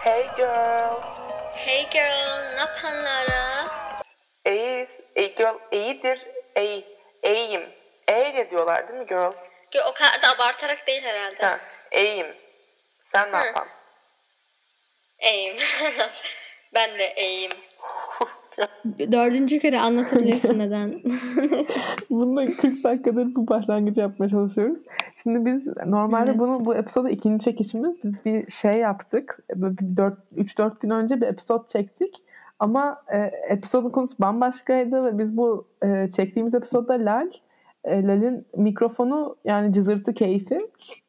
Hey girl. Hey girl, ne yapanlara? İyiyiz. Ey girl iyidir. Ey. İyiyim. Eyle diyorlar değil mi girl? Yo, o kadar da abartarak değil herhalde. Ha. İyiyim. Sen ne yapan? Eğim. ben de eğim. Dördüncü kere anlatabilirsin neden. Bunda 40 dakikadır bu başlangıcı yapmaya çalışıyoruz. Şimdi biz normalde Evet. bunu bu episoda ikinci çekişimiz. Biz bir şey yaptık. Böyle bir 3-4 gün önce bir episod çektik. Ama e, episodun konusu bambaşkaydı ve biz bu e, çektiğimiz episodda Lal, e, Lal'in mikrofonu yani cızırtı keyfi.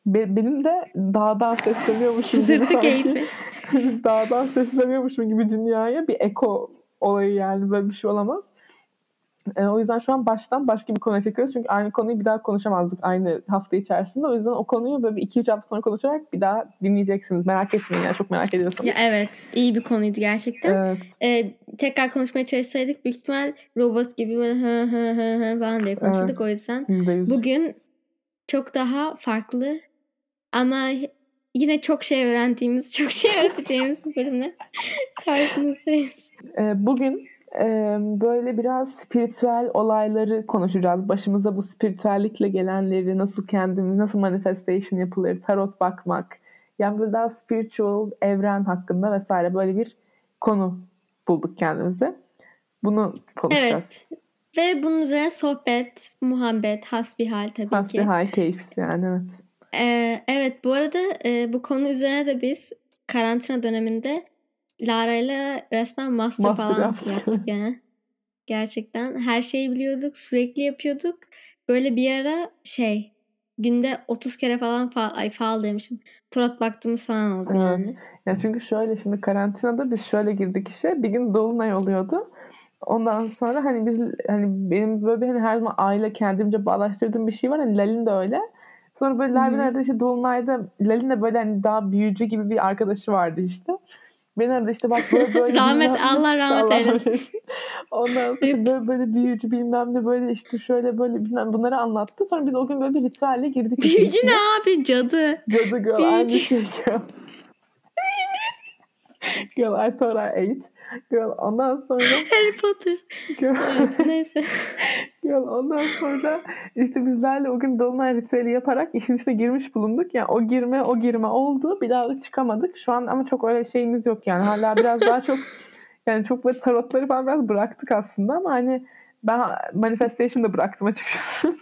Be- benim de dağdan sesleniyormuşum gibi Sırtı sanki. keyfi. dağdan sesleniyormuşum gibi dünyaya bir eko olayı yani böyle bir şey olamaz. E, o yüzden şu an baştan başka bir konuya çekiyoruz. Çünkü aynı konuyu bir daha konuşamazdık aynı hafta içerisinde. O yüzden o konuyu böyle bir iki üç hafta sonra konuşarak bir daha dinleyeceksiniz. Merak etmeyin yani çok merak ediyorsanız. Ya evet, iyi bir konuydu gerçekten. Evet. Ee, tekrar konuşmaya çalışsaydık büyük ihtimal robot gibi böyle hı hı hı hı falan diye konuşurduk Evet. o yüzden. Yüzde yüz. Bugün çok daha farklı ama yine çok şey öğrendiğimiz, çok şey öğreteceğimiz bir bölümle karşınızdayız. E, bugün e, böyle biraz spiritüel olayları konuşacağız. Başımıza bu spiritüellikle gelenleri, nasıl kendimiz, nasıl manifestation yapılır, tarot bakmak. Yani böyle daha spiritual, evren hakkında vesaire böyle bir konu bulduk kendimize. Bunu konuşacağız. Evet. Ve bunun üzerine sohbet, muhabbet, hasbihal tabii ki. Hasbihal keyfisi yani evet. Ee, evet bu arada e, bu konu üzerine de biz karantina döneminde Lara ile resmen master, Master falan yaptık. yaptık yani. Gerçekten her şeyi biliyorduk, sürekli yapıyorduk. Böyle bir ara şey günde 30 kere falan fal, ay fal demişim. Tarot baktığımız falan oldu Evet. yani. Ya çünkü şöyle şimdi karantinada biz şöyle girdik işe. Bir gün dolunay oluyordu. Ondan sonra hani biz hani benim böyle bir hani her zaman aile kendimce bağlaştırdığım bir şey var. Hani Lalin de öyle. Sonra böyle arada işte dolunayda Lalin de böyle hani daha büyücü gibi bir arkadaşı vardı işte. Beni arada işte bak böyle böyle Rahmet bilmem- Allah rahmet Allah eylesin. Ondan sonra böyle böyle büyücü bilmem ne böyle işte şöyle böyle bilmem bunları anlattı. Sonra biz o gün böyle bir ritüelle girdik. Büyücü içine. ne abi cadı. Cadı girl aynı Büyücü. şey girl. girl I thought I ate. Girl ondan sonra Harry Potter. girl, Evet, neyse. girl ondan sonra işte bizlerle o gün dolunay ritüeli yaparak işin içine girmiş bulunduk. Yani o girme o girme oldu. Bir daha da çıkamadık. Şu an ama çok öyle şeyimiz yok yani. Hala biraz daha çok yani çok böyle tarotları falan biraz bıraktık aslında ama hani ben manifestation da bıraktım açıkçası.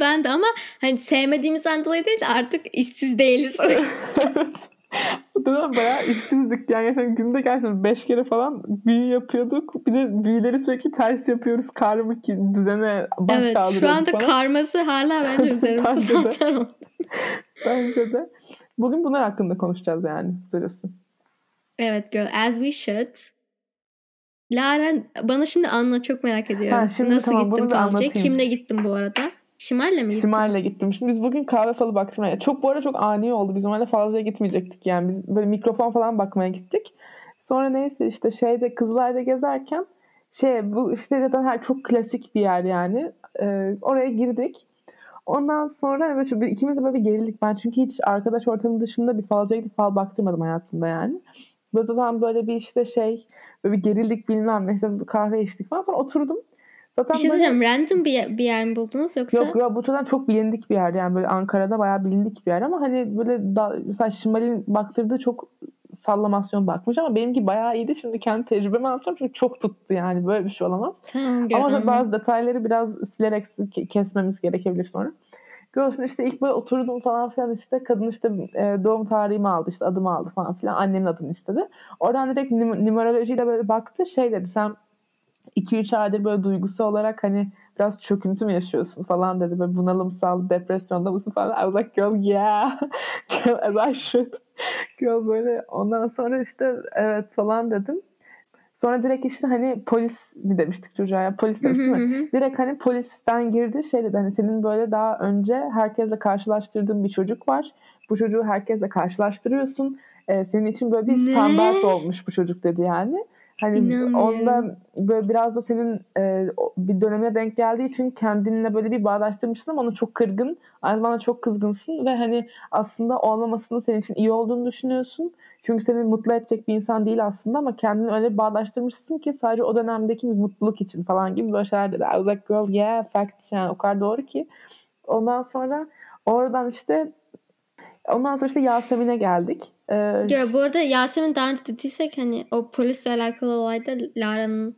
ben de ama hani sevmediğimizden dolayı değil de artık işsiz değiliz. O dönem bayağı işsizdik. Yani gerçekten günde gerçekten 5 kere falan büyü yapıyorduk. Bir de büyüleri sürekli ters yapıyoruz. Karmik düzene baş evet şu anda falan. karması hala bence üzerimizde zaten. Bence de. Bugün bunlar hakkında konuşacağız yani. Kısacası. Evet girl as we should. Lara bana şimdi anla çok merak ediyorum. Ha, şimdi Nasıl tamam, falcıya? anlatayım. Kimle gittin bu arada? Şimal'le mi gittin? Şimal'le gittim. Şimdi biz bugün kahve falı baktırmaya. Çok bu arada çok ani oldu. Biz normalde fazlaya gitmeyecektik yani. Biz böyle mikrofon falan bakmaya gittik. Sonra neyse işte şeyde Kızılay'da gezerken şey bu işte zaten her çok klasik bir yer yani. Ee, oraya girdik. Ondan sonra böyle ikimiz de böyle bir gerildik. Ben çünkü hiç arkadaş ortamı dışında bir falcıya gidip fal baktırmadım hayatımda yani. Böyle zaten böyle bir işte şey böyle bir gerildik bilmem ne. İşte kahve içtik falan. Sonra oturdum. Zaten Bir şey böyle- söyleyeceğim. Random bir, yer- bir yer mi buldunuz yoksa? Yok ya bu zaten çok bilindik bir yer yani böyle Ankara'da bayağı bilindik bir yer ama hani böyle da, mesela Şimal'in baktırdığı çok sallamasyon bakmış ama benimki bayağı iyiydi. Şimdi kendi tecrübemi anlatacağım çünkü çok tuttu yani böyle bir şey olamaz. Tamam. Ama bazı detayları biraz silerek ke- kesmemiz gerekebilir sonra. Görsün işte ilk böyle oturdum falan filan işte kadın işte e, doğum tarihimi aldı işte adımı aldı falan filan annemin adını istedi. Oradan direkt nim- numerolojiyle böyle baktı şey dedi sen 2-3 aydır böyle duygusal olarak hani biraz çöküntü mü yaşıyorsun falan dedi. Böyle bunalımsal, depresyonda mısın falan. I was like girl yeah. girl as I should. Girl böyle ondan sonra işte evet falan dedim. Sonra direkt işte hani polis mi demiştik çocuğa ya polis demiştik mi? Direkt hani polisten girdi şey dedi hani senin böyle daha önce herkesle karşılaştırdığın bir çocuk var. Bu çocuğu herkesle karşılaştırıyorsun. Ee, senin için böyle bir Ne? standart olmuş bu çocuk dedi yani. Hani İnanmıyorum. onda böyle biraz da senin e, bir dönemine denk geldiği için kendinle böyle bir bağdaştırmışsın ama ona çok kırgın. Aynı zamanda çok kızgınsın ve hani aslında o olmamasının senin için iyi olduğunu düşünüyorsun. Çünkü seni mutlu edecek bir insan değil aslında ama kendini öyle bağdaştırmışsın ki sadece o dönemdeki bir mutluluk için falan gibi böyle şeyler dedi. I was like girl yeah facts yani o kadar doğru ki. Ondan sonra oradan işte ondan sonra işte Yasemin'e geldik. Ee, Ya bu arada Yasemin daha önce dediysek hani o polisle alakalı olayda Lara'nın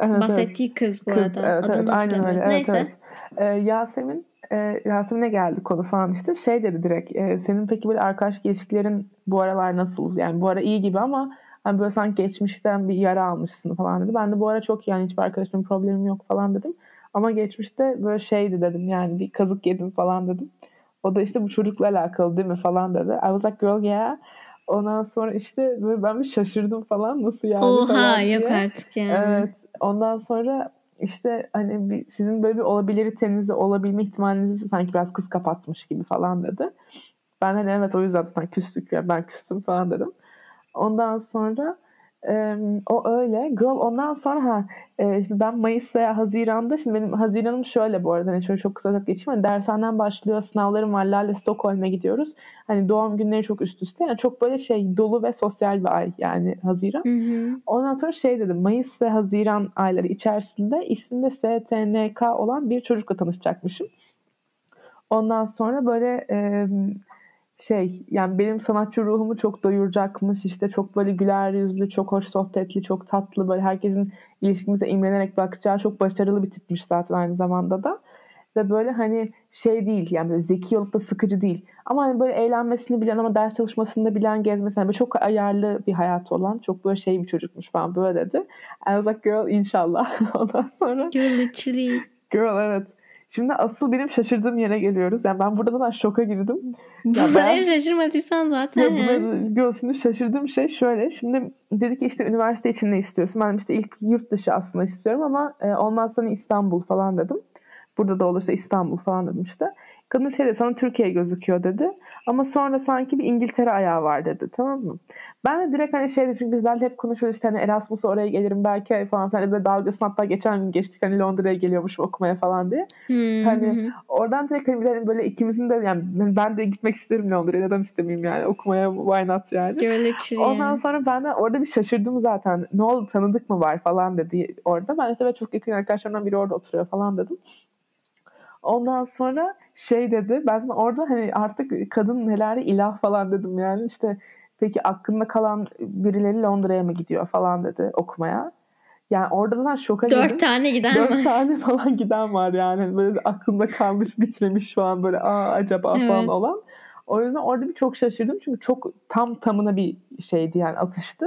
evet, evet. bahsettiği kız bu Kız, arada. evet, Adını evet, aynen öyle. Evet, Neyse. evet. Ee, Yasemin e, Yasemin'e geldi konu falan işte şey dedi direkt e, senin peki böyle arkadaşlık ilişkilerin bu aralar nasıl yani bu ara iyi gibi ama hani böyle sanki geçmişten bir yara almışsın falan dedi. Ben de bu ara çok yani hiçbir arkadaşımın problemim yok falan dedim. Ama geçmişte böyle şeydi dedim yani bir kazık yedim falan dedim. O da işte bu çocukla alakalı değil mi falan dedi. I was like girl yeah. Ondan sonra işte böyle ben bir şaşırdım falan nasıl yani Oha falan yok diye. artık yani. Evet. Ondan sonra işte hani bir, sizin böyle bir olabiliritenizi, olabilme ihtimalinizi sanki biraz kız kapatmış gibi falan dedi. Ben hani evet o yüzden zaten küstük ya ben küstüm falan dedim. Ondan sonra e, o öyle. Girl ondan sonra ha e, şimdi ben Mayıs veya Haziran'da şimdi benim Haziran'ım şöyle bu arada hani şöyle çok kısa özet geçeyim. Hani dershaneden başlıyor sınavlarım var. Lale Stockholm'e gidiyoruz. Hani doğum günleri çok üst üste. Yani çok böyle şey dolu ve sosyal bir ay yani Haziran. Hı hı. Ondan sonra şey dedim Mayıs ve Haziran ayları içerisinde isminde STNK olan bir çocukla tanışacakmışım. Ondan sonra böyle e, şey yani benim sanatçı ruhumu çok doyuracakmış işte çok böyle güler yüzlü çok hoş sohbetli çok tatlı böyle herkesin ilişkimize imrenerek bakacağı çok başarılı bir tipmiş zaten aynı zamanda da. Ve böyle hani şey değil yani böyle zeki olup da sıkıcı değil. Ama hani böyle eğlenmesini bilen ama ders çalışmasını da bilen gezmesini böyle çok ayarlı bir hayatı olan çok böyle şey bir çocukmuş falan böyle dedi. I was like girl inşallah. Ondan sonra You're literally girl evet Şimdi asıl benim şaşırdığım yere geliyoruz. Yani ben buradan da şoka girdim. Ya ben- şaşırmadıysan zaten. Ya şimdi şaşırdığım şey şöyle. Şimdi dedi ki işte üniversite için ne istiyorsun? Ben işte ilk yurt dışı aslında istiyorum ama e, olmazsa hani İstanbul falan dedim. Burada da olursa İstanbul falan dedim işte. Kadın şey dedi sana Türkiye gözüküyor dedi. Ama sonra sanki bir İngiltere ayağı var dedi tamam mı? Ben de direkt hani şey dedim çünkü bizlerle hep konuşuyoruz işte hani Erasmus'a oraya gelirim belki falan filan. Böyle dalgasını hatta geçen gün geçtik hani Londra'ya geliyormuş okumaya falan diye. Hı Hani-. Oradan direkt hani böyle- böyle ikimizin de yani ben de gitmek isterim Londra'ya neden istemeyeyim yani okumaya why not yani. Literally Ondan yani. sonra ben de orada bir şaşırdım zaten. Ne oldu tanıdık mı var falan dedi orada. Ben işte "Evet, çok yakın arkadaşlarımdan biri orada oturuyor falan dedim. Ondan sonra şey dedi. Ben orada hani artık kadın neler ilah falan dedim yani. işte peki aklında kalan birileri Londra'ya mı gidiyor falan dedi okumaya. Yani orada da şoka girdim. Dört tane giden Dört var. tane falan giden var yani. Böyle aklımda kalmış bitmemiş şu an böyle aa acaba falan Evet. olan. O yüzden orada bir çok şaşırdım. Çünkü çok tam tamına bir şeydi yani atıştı.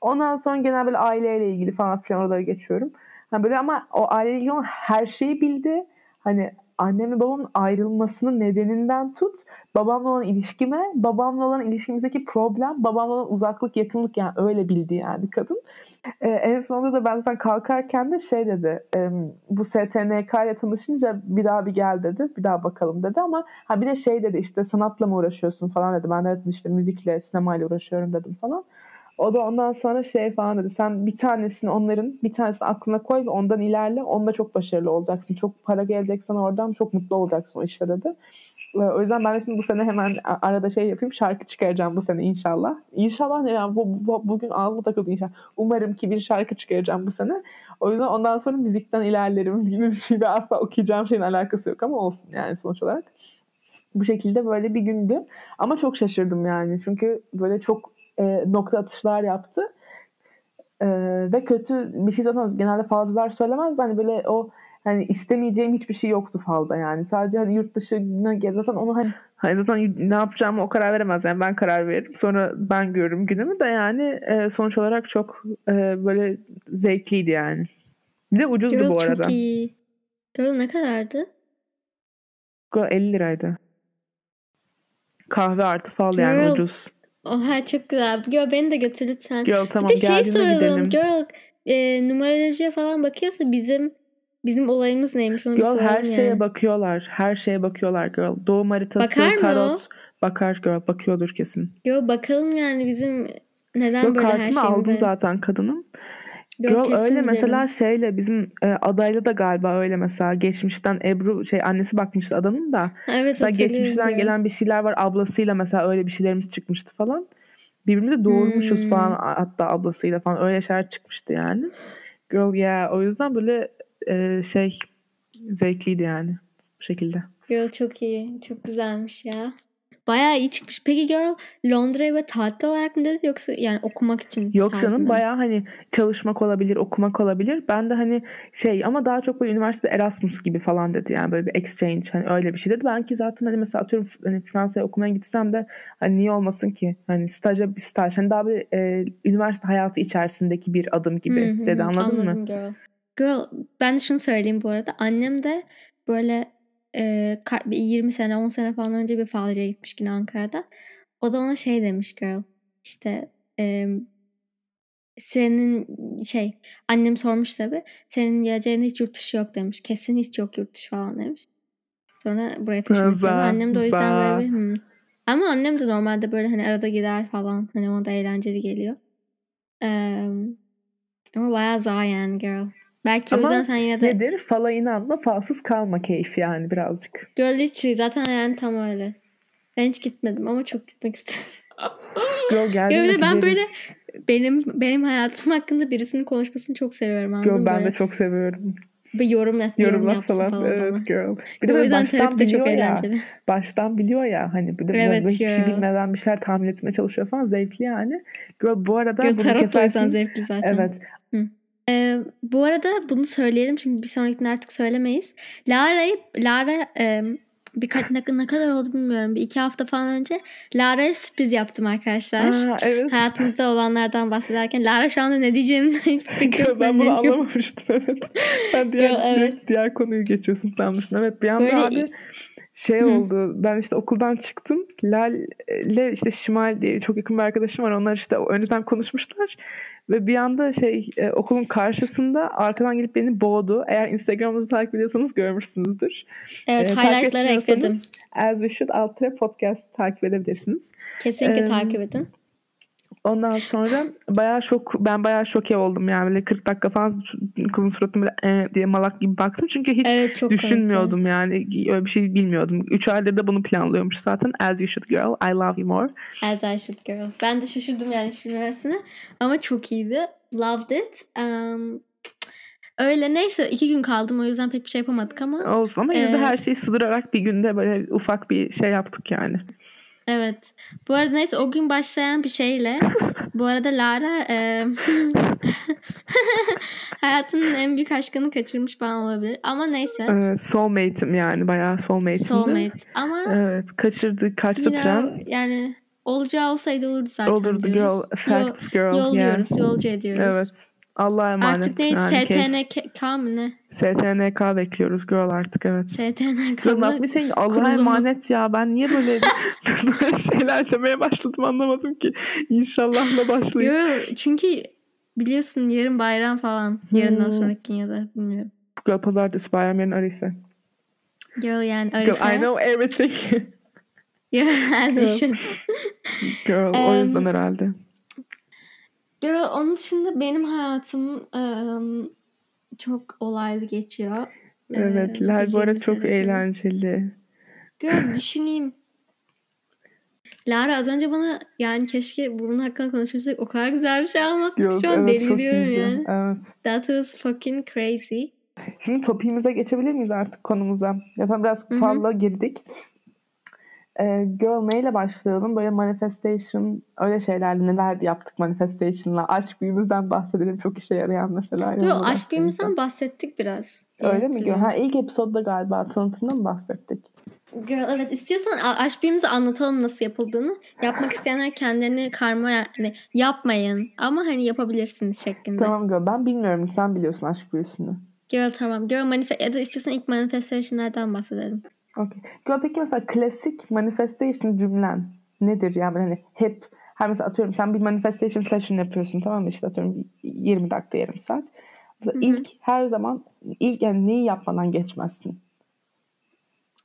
Ondan sonra genel böyle aileyle ilgili falan filan oralara geçiyorum. Hani böyle ama o aileyle ilgili her şeyi bildi. Hani annemle babamın ayrılmasının nedeninden tut, babamla olan ilişkime, babamla olan ilişkimizdeki problem, babamla olan uzaklık, yakınlık yani öyle bildi yani kadın. Ee, en sonunda da ben zaten kalkarken de şey dedi, e, bu STNK ile tanışınca bir daha bir gel dedi, bir daha bakalım dedi ama ha bir de şey dedi işte sanatla mı uğraşıyorsun falan dedi. Ben de dedim işte müzikle, sinemayla uğraşıyorum dedim falan. O da ondan sonra şey falan dedi. Sen bir tanesini onların bir tanesini aklına koy ve ondan ilerle. Onda çok başarılı olacaksın. Çok para gelecek sana oradan. Çok mutlu olacaksın o işte dedi. O yüzden ben de şimdi bu sene hemen arada şey yapayım. Şarkı çıkaracağım bu sene inşallah. İnşallah ne yani bu, bu- bugün ağzıma takıldı inşallah. Umarım ki bir şarkı çıkaracağım bu sene. O yüzden ondan sonra müzikten ilerlerim gibi bir şey. Ve asla okuyacağım şeyin alakası yok ama olsun yani sonuç olarak. Bu şekilde böyle bir gündü. Ama çok şaşırdım yani. Çünkü böyle çok e, nokta atışlar yaptı. E, ve kötü bir şey zaten genelde falcılar söylemez. Hani böyle o hani istemeyeceğim hiçbir şey yoktu falda yani. Sadece hani yurt dışına gez zaten onu hani, hani zaten ne yapacağımı o karar veremez. Yani ben karar veririm. Sonra ben görürüm günümü de yani e, sonuç olarak çok e, böyle zevkliydi yani. Bir de ucuzdu Girl bu arada. çok iyi. Girl ne kadardı? 50 liraydı. Kahve artı fal yani Girl. ucuz. Oha çok güzel. Girl beni de götür lütfen. Girl tamam bir de şey soralım. gidelim. Girl e, numarolojiye falan bakıyorsa bizim bizim olayımız neymiş onu Girl her şeye yani. bakıyorlar. Her şeye bakıyorlar girl. Doğum haritası, Bakar mı tarot. Bakar girl. Bakıyordur kesin. Girl bakalım yani bizim neden Yok böyle her şeyimize... aldım zaten kadının. Yok, Girl öyle mesela şeyle bizim e, adayla da galiba öyle mesela geçmişten Ebru şey annesi bakmıştı adanın da. Evet Mesela geçmişten girl. gelen bir şeyler var ablasıyla mesela öyle bir şeylerimiz çıkmıştı falan. Birbirimizi doğurmuşuz Hmm. falan hatta ablasıyla falan öyle şeyler çıkmıştı yani. Girl yeah o yüzden böyle e, şey zevkliydi yani bu şekilde. Girl çok iyi. Çok güzelmiş ya. Bayağı iyi çıkmış. Peki girl Londra'ya böyle tatil olarak mı dedi yoksa yani okumak için Yok tarzında canım mı? bayağı hani çalışmak olabilir, okumak olabilir. Ben de hani şey ama daha çok böyle üniversite Erasmus gibi falan dedi yani böyle bir exchange hani öyle bir şey dedi. Ben ki zaten hani mesela atıyorum hani Fransa'ya okumaya gitsem de hani niye olmasın ki? Hani staja bir staj hani daha bir e, üniversite hayatı içerisindeki bir adım gibi dedi anladın mı? anladım Girl. Girl ben de şunu söyleyeyim bu arada. Annem de böyle e, ka- bir 20 sene 10 sene falan önce bir falcıya gitmiş yine Ankara'da. O da ona şey demiş girl. İşte e, senin şey annem sormuş tabi. Senin geleceğin hiç yurt dışı yok demiş. Kesin hiç yok yurt dışı falan demiş. Sonra buraya. Za, Annem de o yüzden za. böyle bir hmm. Ama annem de normalde böyle hani arada gider falan. Hani ona da eğlenceli geliyor. Eee ama bayağı za yani girl. Belki o Ama yüzden sen yine de Nedir? Fala inanma, falsız kalma keyif yani birazcık. hiç zaten yani tam öyle. Ben hiç gitmedim ama çok gitmek isterim. Girl geldiğinde Öyle ben böyle benim benim hayatım hakkında birisinin konuşmasını çok seviyorum anladın Girl mı? ben Böyle de çok seviyorum. bir yorum, yap, yorum yapsın falan. falan, evet bana. girl. Bir de o yüzden baştan terapi de çok ya. eğlenceli. baştan biliyor ya hani bir de Evet böyle hiçbir şey bilmeden bir şeyler tahmin etmeye çalışıyor falan zevkli yani. Girl, bu arada Girl bunu tarot o kesersin. zevkli zaten. Evet. Ee, bu arada bunu söyleyelim çünkü bir sonrakinde artık söylemeyiz. Lara'yı Lara e, birkaç ne, ne kadar oldu bilmiyorum. Bir iki hafta falan önce Lara'ya sürpriz yaptım arkadaşlar. Aa, evet. Hayatımızda olanlardan bahsederken Lara şu anda ne diyeceğimi fikrim ben ne bunu anlamamıştım evet. Ben diğer, Girl, evet. diğer konuyu geçiyorsun sanmıştım. Evet bir anda Böyle abi şey Hı. oldu. Ben işte okuldan çıktım. Lal ile işte Şimal diye çok yakın bir arkadaşım var. Onlar işte önceden konuşmuşlar. Ve bir anda şey e, okulun karşısında arkadan gelip beni boğdu. Eğer Instagram'ımızı takip ediyorsanız görmüşsünüzdür. Evet Ee, takip highlightlara ekledim. As We Should alt tere podcast takip edebilirsiniz. Kesinlikle Em, takip edin. Ondan sonra bayağı şok ben bayağı şoke oldum yani böyle 40 dakika falan kızın suratına böyle "E" diye malak gibi baktım çünkü hiç Evet düşünmüyordum yani öyle bir şey bilmiyordum. 3 aydır da bunu planlıyormuş zaten. As you should girl. I love you more. As I should girl. Ben de şaşırdım yani hiç bilmemesine. Ama çok iyiydi. Loved it. Um, öyle neyse iki gün kaldım o yüzden pek bir şey yapamadık ama Olsun ama yine de Ee, her şeyi sığdırarak bir günde böyle ufak bir şey yaptık yani. Evet. Bu arada neyse o gün başlayan bir şeyle bu arada Lara e, hayatının en büyük aşkını kaçırmış falan olabilir. Ama neyse. Evet, soulmate'im yani bayağı soulmate'imdi. Soulmate. Ama Evet kaçırdı kaçtı yine tren. yani olacağı olsaydı olurdu zaten Olurdu girl. diyoruz. Facts girl. Yolluyoruz. yani. Yolcu ediyoruz. Evet. Allah'a emanet. Artık. Keyif. STNK mı ne? STNK bekliyoruz girl artık evet. STNK Girl not mı? me saying Allah'a emanet ya. Ben niye böyle böyle şeyler demeye başladım anlamadım ki. İnşallahla başlayayım. Yo, çünkü biliyorsun yarın bayram falan. Yarından Hmm. sonraki gün ya da bilmiyorum. Girl pazartesi bayram yarın Arife. Girl yani Girl Arife. I know everything. Yeah, as you Girl. should. Girl o yüzden herhalde. Girl, onun dışında benim hayatım em, çok olaylı geçiyor. Evet. Ee, Lal bu bildiğimiz çok üzere. eğlenceli. Girl düşüneyim. Lara az önce bana yani keşke bunun hakkında konuşursak o kadar güzel bir şey anlattı Girl, ki şu an evet deliriyorum yani. Evet. That was fucking crazy. Şimdi topiğimize geçebilir miyiz artık konumuza? Zaten biraz fazla girdik. Girl neyle başlayalım? Böyle manifestation öyle şeylerle neler yaptık manifestation'la? Aşk büyümüzden bahsedelim. Çok işe yarayan mesela. Yo, Onunla aşk büyümüzden bahsettik biraz. Öyle mi? Ha, ilk episodda galiba tanıtımdan bahsettik? Girl, evet istiyorsan aşk büyümüzü anlatalım nasıl yapıldığını. Yapmak isteyenler kendilerini karma yani yapmayın ama hani yapabilirsiniz şeklinde. Tamam girl. Ben bilmiyorum. Sen biliyorsun aşk büyüsünü. Girl tamam. Girl manifest ya da istiyorsan ilk manifestation'lardan bahsedelim. Okay. Girl peki mesela klasik manifestation cümlen nedir? Yani hani hep her mesela atıyorum sen bir manifestation session yapıyorsun tamam mı? İşte atıyorum 20 dakika yarım saat. Mesela Hı hı. İlk her zaman ilk yani neyi yapmadan geçmezsin?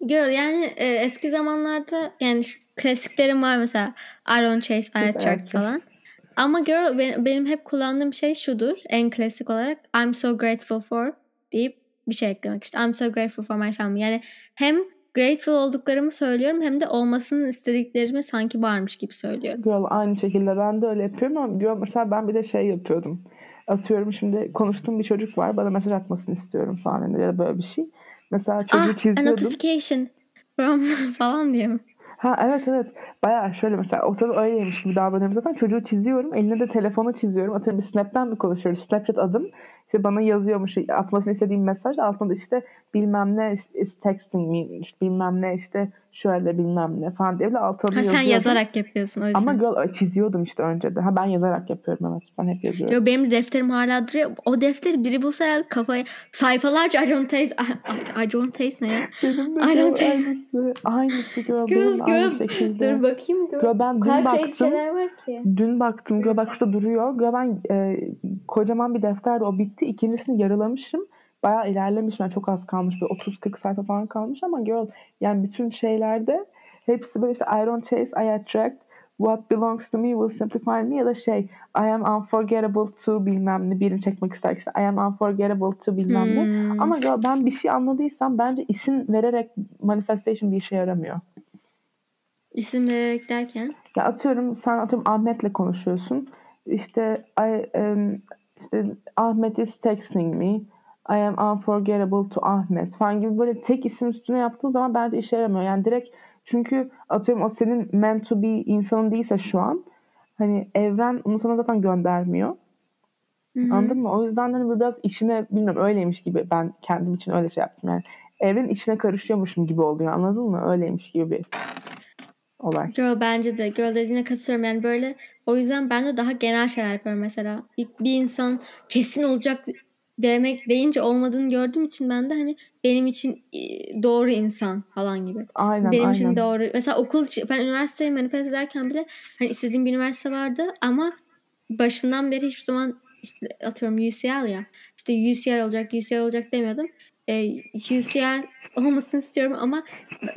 Girl yani e, eski zamanlarda yani klasiklerim var mesela Iron Chase, Ayat Chart. falan. Ama girl be- benim hep kullandığım şey şudur. En klasik olarak I'm so grateful for deyip bir şey eklemek işte. I'm so grateful for my family. Yani hem grateful olduklarımı söylüyorum hem de olmasını istediklerimi sanki varmış gibi söylüyorum. Girl aynı şekilde ben de öyle yapıyorum ama girl mesela ben bir de şey yapıyordum. Atıyorum şimdi konuştuğum bir çocuk var bana mesaj atmasını istiyorum falan hani ya da böyle bir şey. Mesela çocuğu Ah, a çiziyordum. notification from falan diye mi? Ha evet evet. Bayağı şöyle mesela o tabii öyleymiş gibi davranıyorum zaten. Çocuğu çiziyorum. Eline de telefonu çiziyorum. Atıyorum bir Snap'ten mi konuşuyoruz? Snapchat adım. İşte bana yazıyormuş atmasını istediğim mesaj. Altında işte bilmem ne is texting me bilmem ne işte şöyle bilmem ne falan diye bile altına Ha, sen yazıyordum. yazarak yapıyorsun o yüzden. Ama girl çiziyordum işte önceden. Ha ben yazarak yapıyorum evet. Ben hep yazıyorum. Yo, benim defterim hala duruyor. O defteri biri bulsa herhalde kafaya sayfalarca I don't taste I, I don't taste ne ya? Benim de I girl don't- aynısı. Aynısı girl. De aynı şekilde. Dur bakayım dur. Girl ben dün Kalp baktım. var ki. Dün baktım. Girl bak şurada duruyor. Girl ben e, kocaman bir defterdi. O bitti. İkincisini yarılamışım. Bayağı ilerlemiş. Yani çok az kalmış. Böyle 30-40 sayfa falan kalmış ama girl yani bütün şeylerde hepsi böyle işte I don't chase, I attract. What belongs to me will simplify me ya da şey I am unforgettable to bilmem ne birini çekmek ister işte I am unforgettable to bilmem ne. Hmm. Ama girl ben bir şey anladıysam bence isim vererek manifestation bir işe yaramıyor. İsim vererek derken. Ya atıyorum sen atıyorum Ahmet'le konuşuyorsun. İşte I, em, işte Ahmet is texting me. I am unforgettable to Ahmet falan gibi böyle tek isim üstüne yaptığın zaman bence işe yaramıyor. Yani direkt çünkü atıyorum o senin meant to be insanın değilse şu an hani evren onu sana zaten göndermiyor. Hı hı. Anladın mı? O yüzden hani bu biraz işine bilmiyorum öyleymiş gibi ben kendim için öyle şey yaptım yani. Evrenin içine karışıyormuşum gibi oluyor anladın mı? Öyleymiş gibi bir olay. Girl bence de. Girl dediğine katılıyorum. Yani böyle o yüzden ben de daha genel şeyler yapıyorum mesela. Bir, bir insan kesin olacak demek deyince olmadığını gördüğüm için ben de hani benim için e, doğru insan falan gibi. Aynen benim aynen. için doğru. Mesela okul için ben üniversiteyi manifest ederken bile hani istediğim bir üniversite vardı ama başından beri hiçbir zaman işte atıyorum UCL ya. İşte UCL olacak, UCL olacak demiyordum. Ee, UCL olmasını istiyorum ama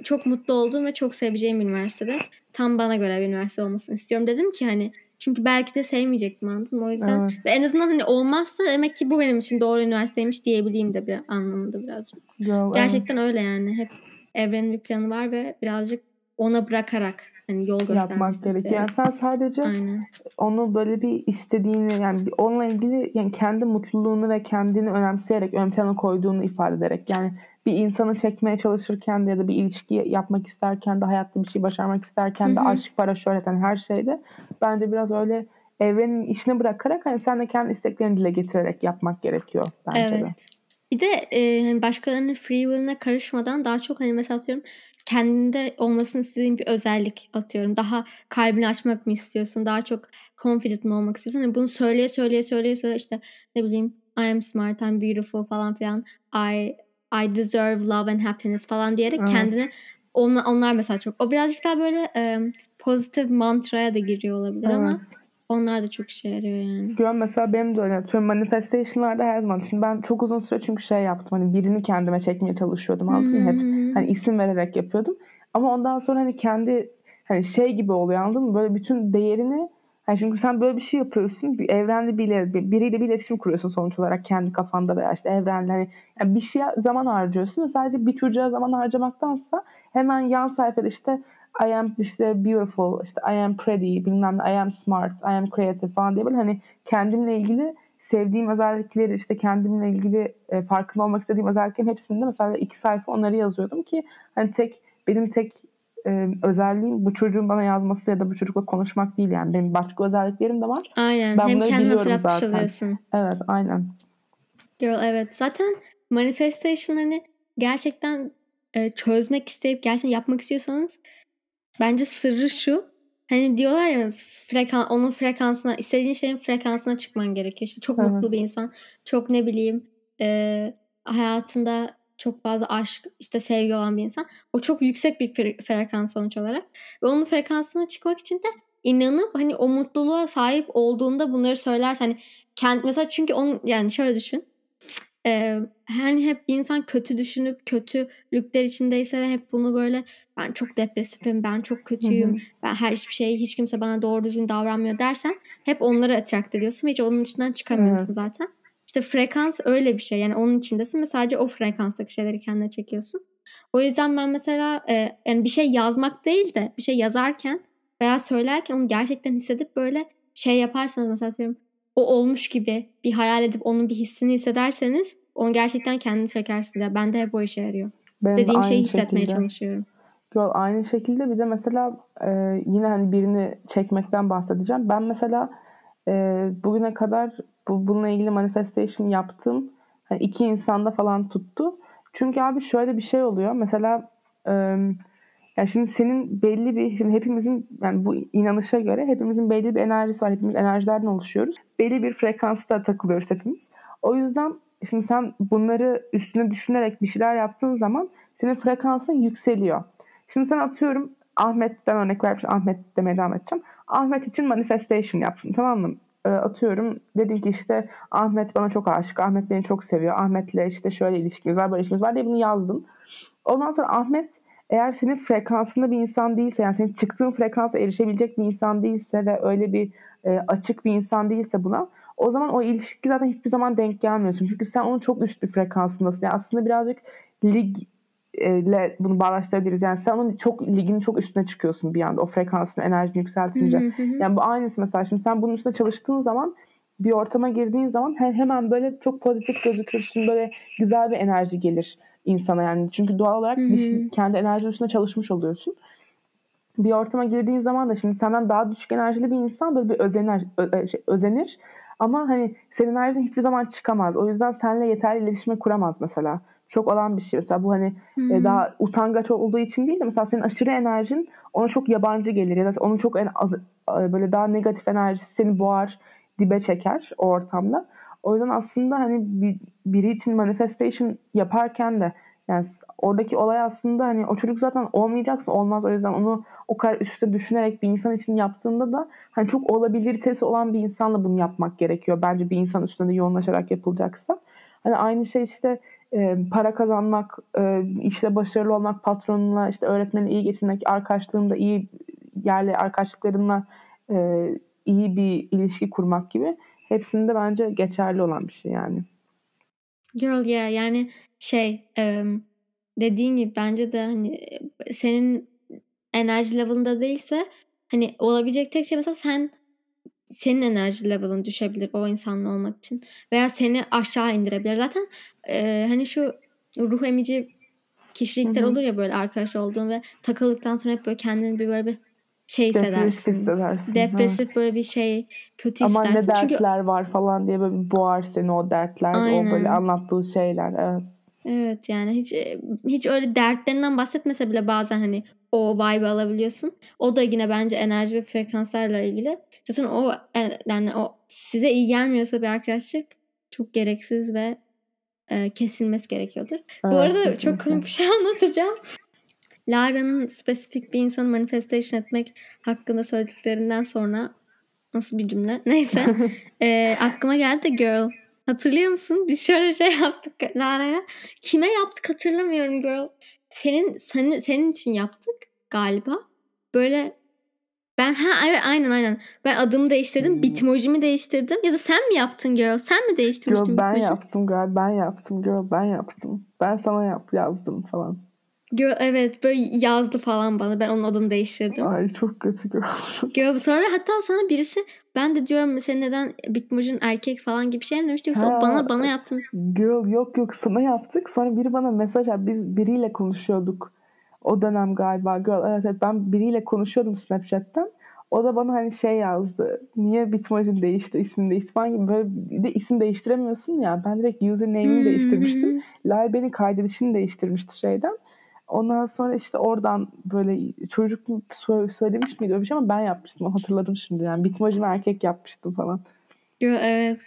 çok mutlu olduğum ve çok seveceğim bir üniversitede. Tam bana göre bir üniversite olmasını istiyorum. Dedim ki hani çünkü belki de sevmeyecektim anladın mı? O yüzden Evet. ve en azından hani olmazsa demek ki bu benim için doğru üniversiteymiş diyebileyim de bir anlamında birazcık. Evet. Gerçekten öyle yani. Hep evrenin bir planı var ve birazcık ona bırakarak hani yol yapmak göstermesini gerekiyor. Yani sen sadece Aynen. onu böyle bir istediğini yani onunla ilgili yani kendi mutluluğunu ve kendini önemseyerek ön plana koyduğunu ifade ederek yani bir insanı çekmeye çalışırken de ya da bir ilişki yapmak isterken de hayatta bir şey başarmak isterken de Hı hı. aşk, para, şöhret hani her şeyde bence biraz öyle evrenin işine bırakarak hani sen de kendi isteklerini dile getirerek yapmak gerekiyor bence de. Evet. Bir de e, hani başkalarının free will'ine karışmadan daha çok hani mesela atıyorum kendinde olmasını istediğin bir özellik atıyorum. Daha kalbini açmak mı istiyorsun? Daha çok confident mi olmak istiyorsun? Hani bunu söyleye söyleye söyleye söyleye işte ne bileyim I am smart, I'm beautiful falan filan. I I deserve love and happiness falan diyerek Evet. kendine onlar, onlar mesela çok. O birazcık daha böyle e, pozitif mantraya da giriyor olabilir ama Evet. onlar da çok işe yarıyor yani. Güven mesela benim de öyle. Atıyorum manifestation'larda her zaman. Şimdi ben çok uzun süre çünkü şey yaptım. Hani birini kendime çekmeye çalışıyordum. Anladın mı? Hep Hmm. hani isim vererek yapıyordum. Ama ondan sonra hani kendi hani şey gibi oluyor anladın mı? Böyle bütün değerini hani çünkü sen böyle bir şey yapıyorsun. Bir evrende bir- biriyle bir iletişim kuruyorsun sonuç olarak kendi kafanda veya işte evrende hani yani bir şeye zaman harcıyorsun ve sadece bir çocuğa zaman harcamaktansa hemen yan sayfada işte I am işte beautiful, işte I am pretty, bilmem ne, I am smart, I am creative falan diye böyle hani kendimle ilgili sevdiğim özellikleri işte kendimle ilgili e, farkında olmak istediğim özelliklerin hepsinde mesela iki sayfa onları yazıyordum ki hani tek benim tek e, özelliğim bu çocuğun bana yazması ya da bu çocukla konuşmak değil yani benim başka özelliklerim de var. Aynen. Ben Hem bunları kendini biliyorum hatırlatmış zaten. oluyorsun. Evet aynen. Girl evet. Zaten manifestation hani gerçekten e, çözmek isteyip gerçekten yapmak istiyorsanız bence sırrı şu. Hani diyorlar ya frekan, onun frekansına, istediğin şeyin frekansına çıkman gerekiyor. İşte çok Evet. mutlu bir insan, çok ne bileyim e, hayatında çok fazla aşk, işte sevgi olan bir insan. O çok yüksek bir fre- frekans sonuç olarak. Ve onun frekansına çıkmak için de inanıp hani o mutluluğa sahip olduğunda bunları söylersen hani kend, mesela çünkü onun yani şöyle düşün. e, hani hep bir insan kötü düşünüp kötülükler içindeyse ve hep bunu böyle ben çok depresifim, ben çok kötüyüm, ben her hiçbir şey hiç kimse bana doğru düzgün davranmıyor dersen hep onları attract ediyorsun ve hiç onun içinden çıkamıyorsun Evet. zaten. İşte frekans öyle bir şey. Yani onun içindesin ve sadece o frekanstaki şeyleri kendine çekiyorsun. O yüzden ben mesela e, yani bir şey yazmak değil de bir şey yazarken veya söylerken onu gerçekten hissedip böyle şey yaparsanız mesela atıyorum o olmuş gibi bir hayal edip onun bir hissini hissederseniz onu gerçekten kendini çekersiniz. Yani bende hep o işe yarıyor. Benim de Dediğim şeyi hissetmeye şekilde. çalışıyorum. Yo, aynı şekilde bir de mesela e, yine hani birini çekmekten bahsedeceğim. Ben mesela e, bugüne kadar bu, bununla ilgili manifestation yaptım. Hani iki insanda falan tuttu. Çünkü abi şöyle bir şey oluyor. Mesela e, yani şimdi senin belli bir şimdi hepimizin yani bu inanışa göre hepimizin belli bir enerjisi var. Hepimiz enerjilerden oluşuyoruz. Belli bir frekansta takılıyoruz hepimiz. O yüzden şimdi sen bunları üstüne düşünerek bir şeyler yaptığın zaman senin frekansın yükseliyor. Şimdi sen atıyorum Ahmet'ten örnek vermiş. Ahmet demeye devam edeceğim. Ahmet için manifestation yaptın tamam mı? Ee, atıyorum dedin ki işte Ahmet bana çok aşık. Ahmet beni çok seviyor. Ahmet'le işte şöyle ilişkimiz var böyle ilişkimiz var diye bunu yazdın. Ondan sonra Ahmet eğer senin frekansında bir insan değilse yani senin çıktığın frekansa erişebilecek bir insan değilse ve öyle bir e, açık bir insan değilse buna o zaman o ilişki zaten hiçbir zaman denk gelmiyorsun. Çünkü sen onun çok üst bir frekansındasın. Yani aslında birazcık lig ile bunu bağlaştırabiliriz. Yani sen onun çok liginin çok üstüne çıkıyorsun bir anda o frekansını enerjini yükseltince. Yani bu aynısı mesela şimdi sen bunun üstüne çalıştığın zaman bir ortama girdiğin zaman he- hemen böyle çok pozitif gözükürsün. Böyle güzel bir enerji gelir insana yani. Çünkü doğal olarak bir kendi enerji üstüne çalışmış oluyorsun. Bir ortama girdiğin zaman da şimdi senden daha düşük enerjili bir insan böyle bir özenir, ö- şey, özenir. Ama hani senin enerjin hiçbir zaman çıkamaz. O yüzden seninle yeterli iletişime kuramaz mesela. Çok olan bir şey. Mesela bu hani e, Hı. daha utangaç olduğu için değil de mesela senin aşırı enerjin ona çok yabancı gelir ya da onun çok en az, e, böyle daha negatif enerjisi seni boğar, dibe çeker o ortamda. O yüzden aslında hani bir, biri için manifestation yaparken de yani oradaki olay aslında hani o çocuk zaten olmayacaksa olmaz. O yüzden onu o kadar üstte düşünerek bir insan için yaptığında da hani çok olabilitesi olan bir insanla bunu yapmak gerekiyor. Bence bir insan üstünde de yoğunlaşarak yapılacaksa. Hani aynı şey işte e, para kazanmak, e, işte başarılı olmak, patronunla, işte öğretmenle iyi geçinmek, arkadaşlığında iyi yerli arkadaşlıklarınla e, iyi bir ilişki kurmak gibi hepsinde bence geçerli olan bir şey yani. Girl yeah yani şey dediğin gibi bence de hani senin enerji level'ında değilse hani olabilecek tek şey mesela sen senin enerji level'ın düşebilir o insanla olmak için veya seni aşağı indirebilir. Zaten e, hani şu ruh emici kişilikler Hı hı. olur ya böyle arkadaş olduğun ve takıldıktan sonra hep böyle kendini bir böyle bir şey Depresif hissedersin. hissedersin. Depresif evet. böyle bir şey kötü Ama ne hissedersin. Çünkü dertler var falan diye böyle bir boğar seni o dertler, o böyle Aynen. anlattığı şeyler. Evet. Evet yani hiç hiç öyle dertlerinden bahsetmese bile bazen hani o vibe alabiliyorsun. O da yine bence enerji ve frekanslarla ilgili. Zaten o yani o size iyi gelmiyorsa bir arkadaşlık çok gereksiz ve e, kesilmesi gerekiyordur. Bu Evet, arada çok kesinlikle. komik bir şey anlatacağım. Lara'nın spesifik bir insanı manifestation etmek hakkında söylediklerinden sonra nasıl bir cümle? Neyse. e, aklıma geldi de girl. Hatırlıyor musun? Biz şöyle şey yaptık Lara'ya. Kime yaptık hatırlamıyorum girl. Senin senin senin için yaptık galiba. Böyle ben ha evet aynen aynen. Ben adımı değiştirdim. Hmm. Bitmojimi değiştirdim. Ya da sen mi yaptın girl? Sen mi değiştirmiştin Girl ben Bitmoji? yaptım galiba ben yaptım girl ben yaptım. Ben sana yap yazdım falan. Girl evet böyle yazdı falan bana. Ben onun adını değiştirdim. Ay çok kötü. Girl, sonra hatta sana birisi ben de diyorum mesela neden Bitmoj'un erkek falan gibi şey mi demişti yoksa Ha. bana bana yaptın. Girl yok yok sana yaptık. Sonra biri bana mesaj at. Biz biriyle konuşuyorduk. O dönem galiba girl. Evet evet ben biriyle konuşuyordum Snapchat'ten. O da bana hani şey yazdı. Niye Bitmoj'un değişti, ismin değişti falan gibi. Böyle bir de isim değiştiremiyorsun ya. Ben direkt username'ini Hmm, değiştirmiştim. Lale beni kaydedişini değiştirmişti şeyden. Ondan sonra işte oradan böyle çocuk söylemiş miydi öyle bir şey ama ben yapmıştım. Hatırladım şimdi yani. Bitmojimi erkek yapmıştım falan. Girl, evet.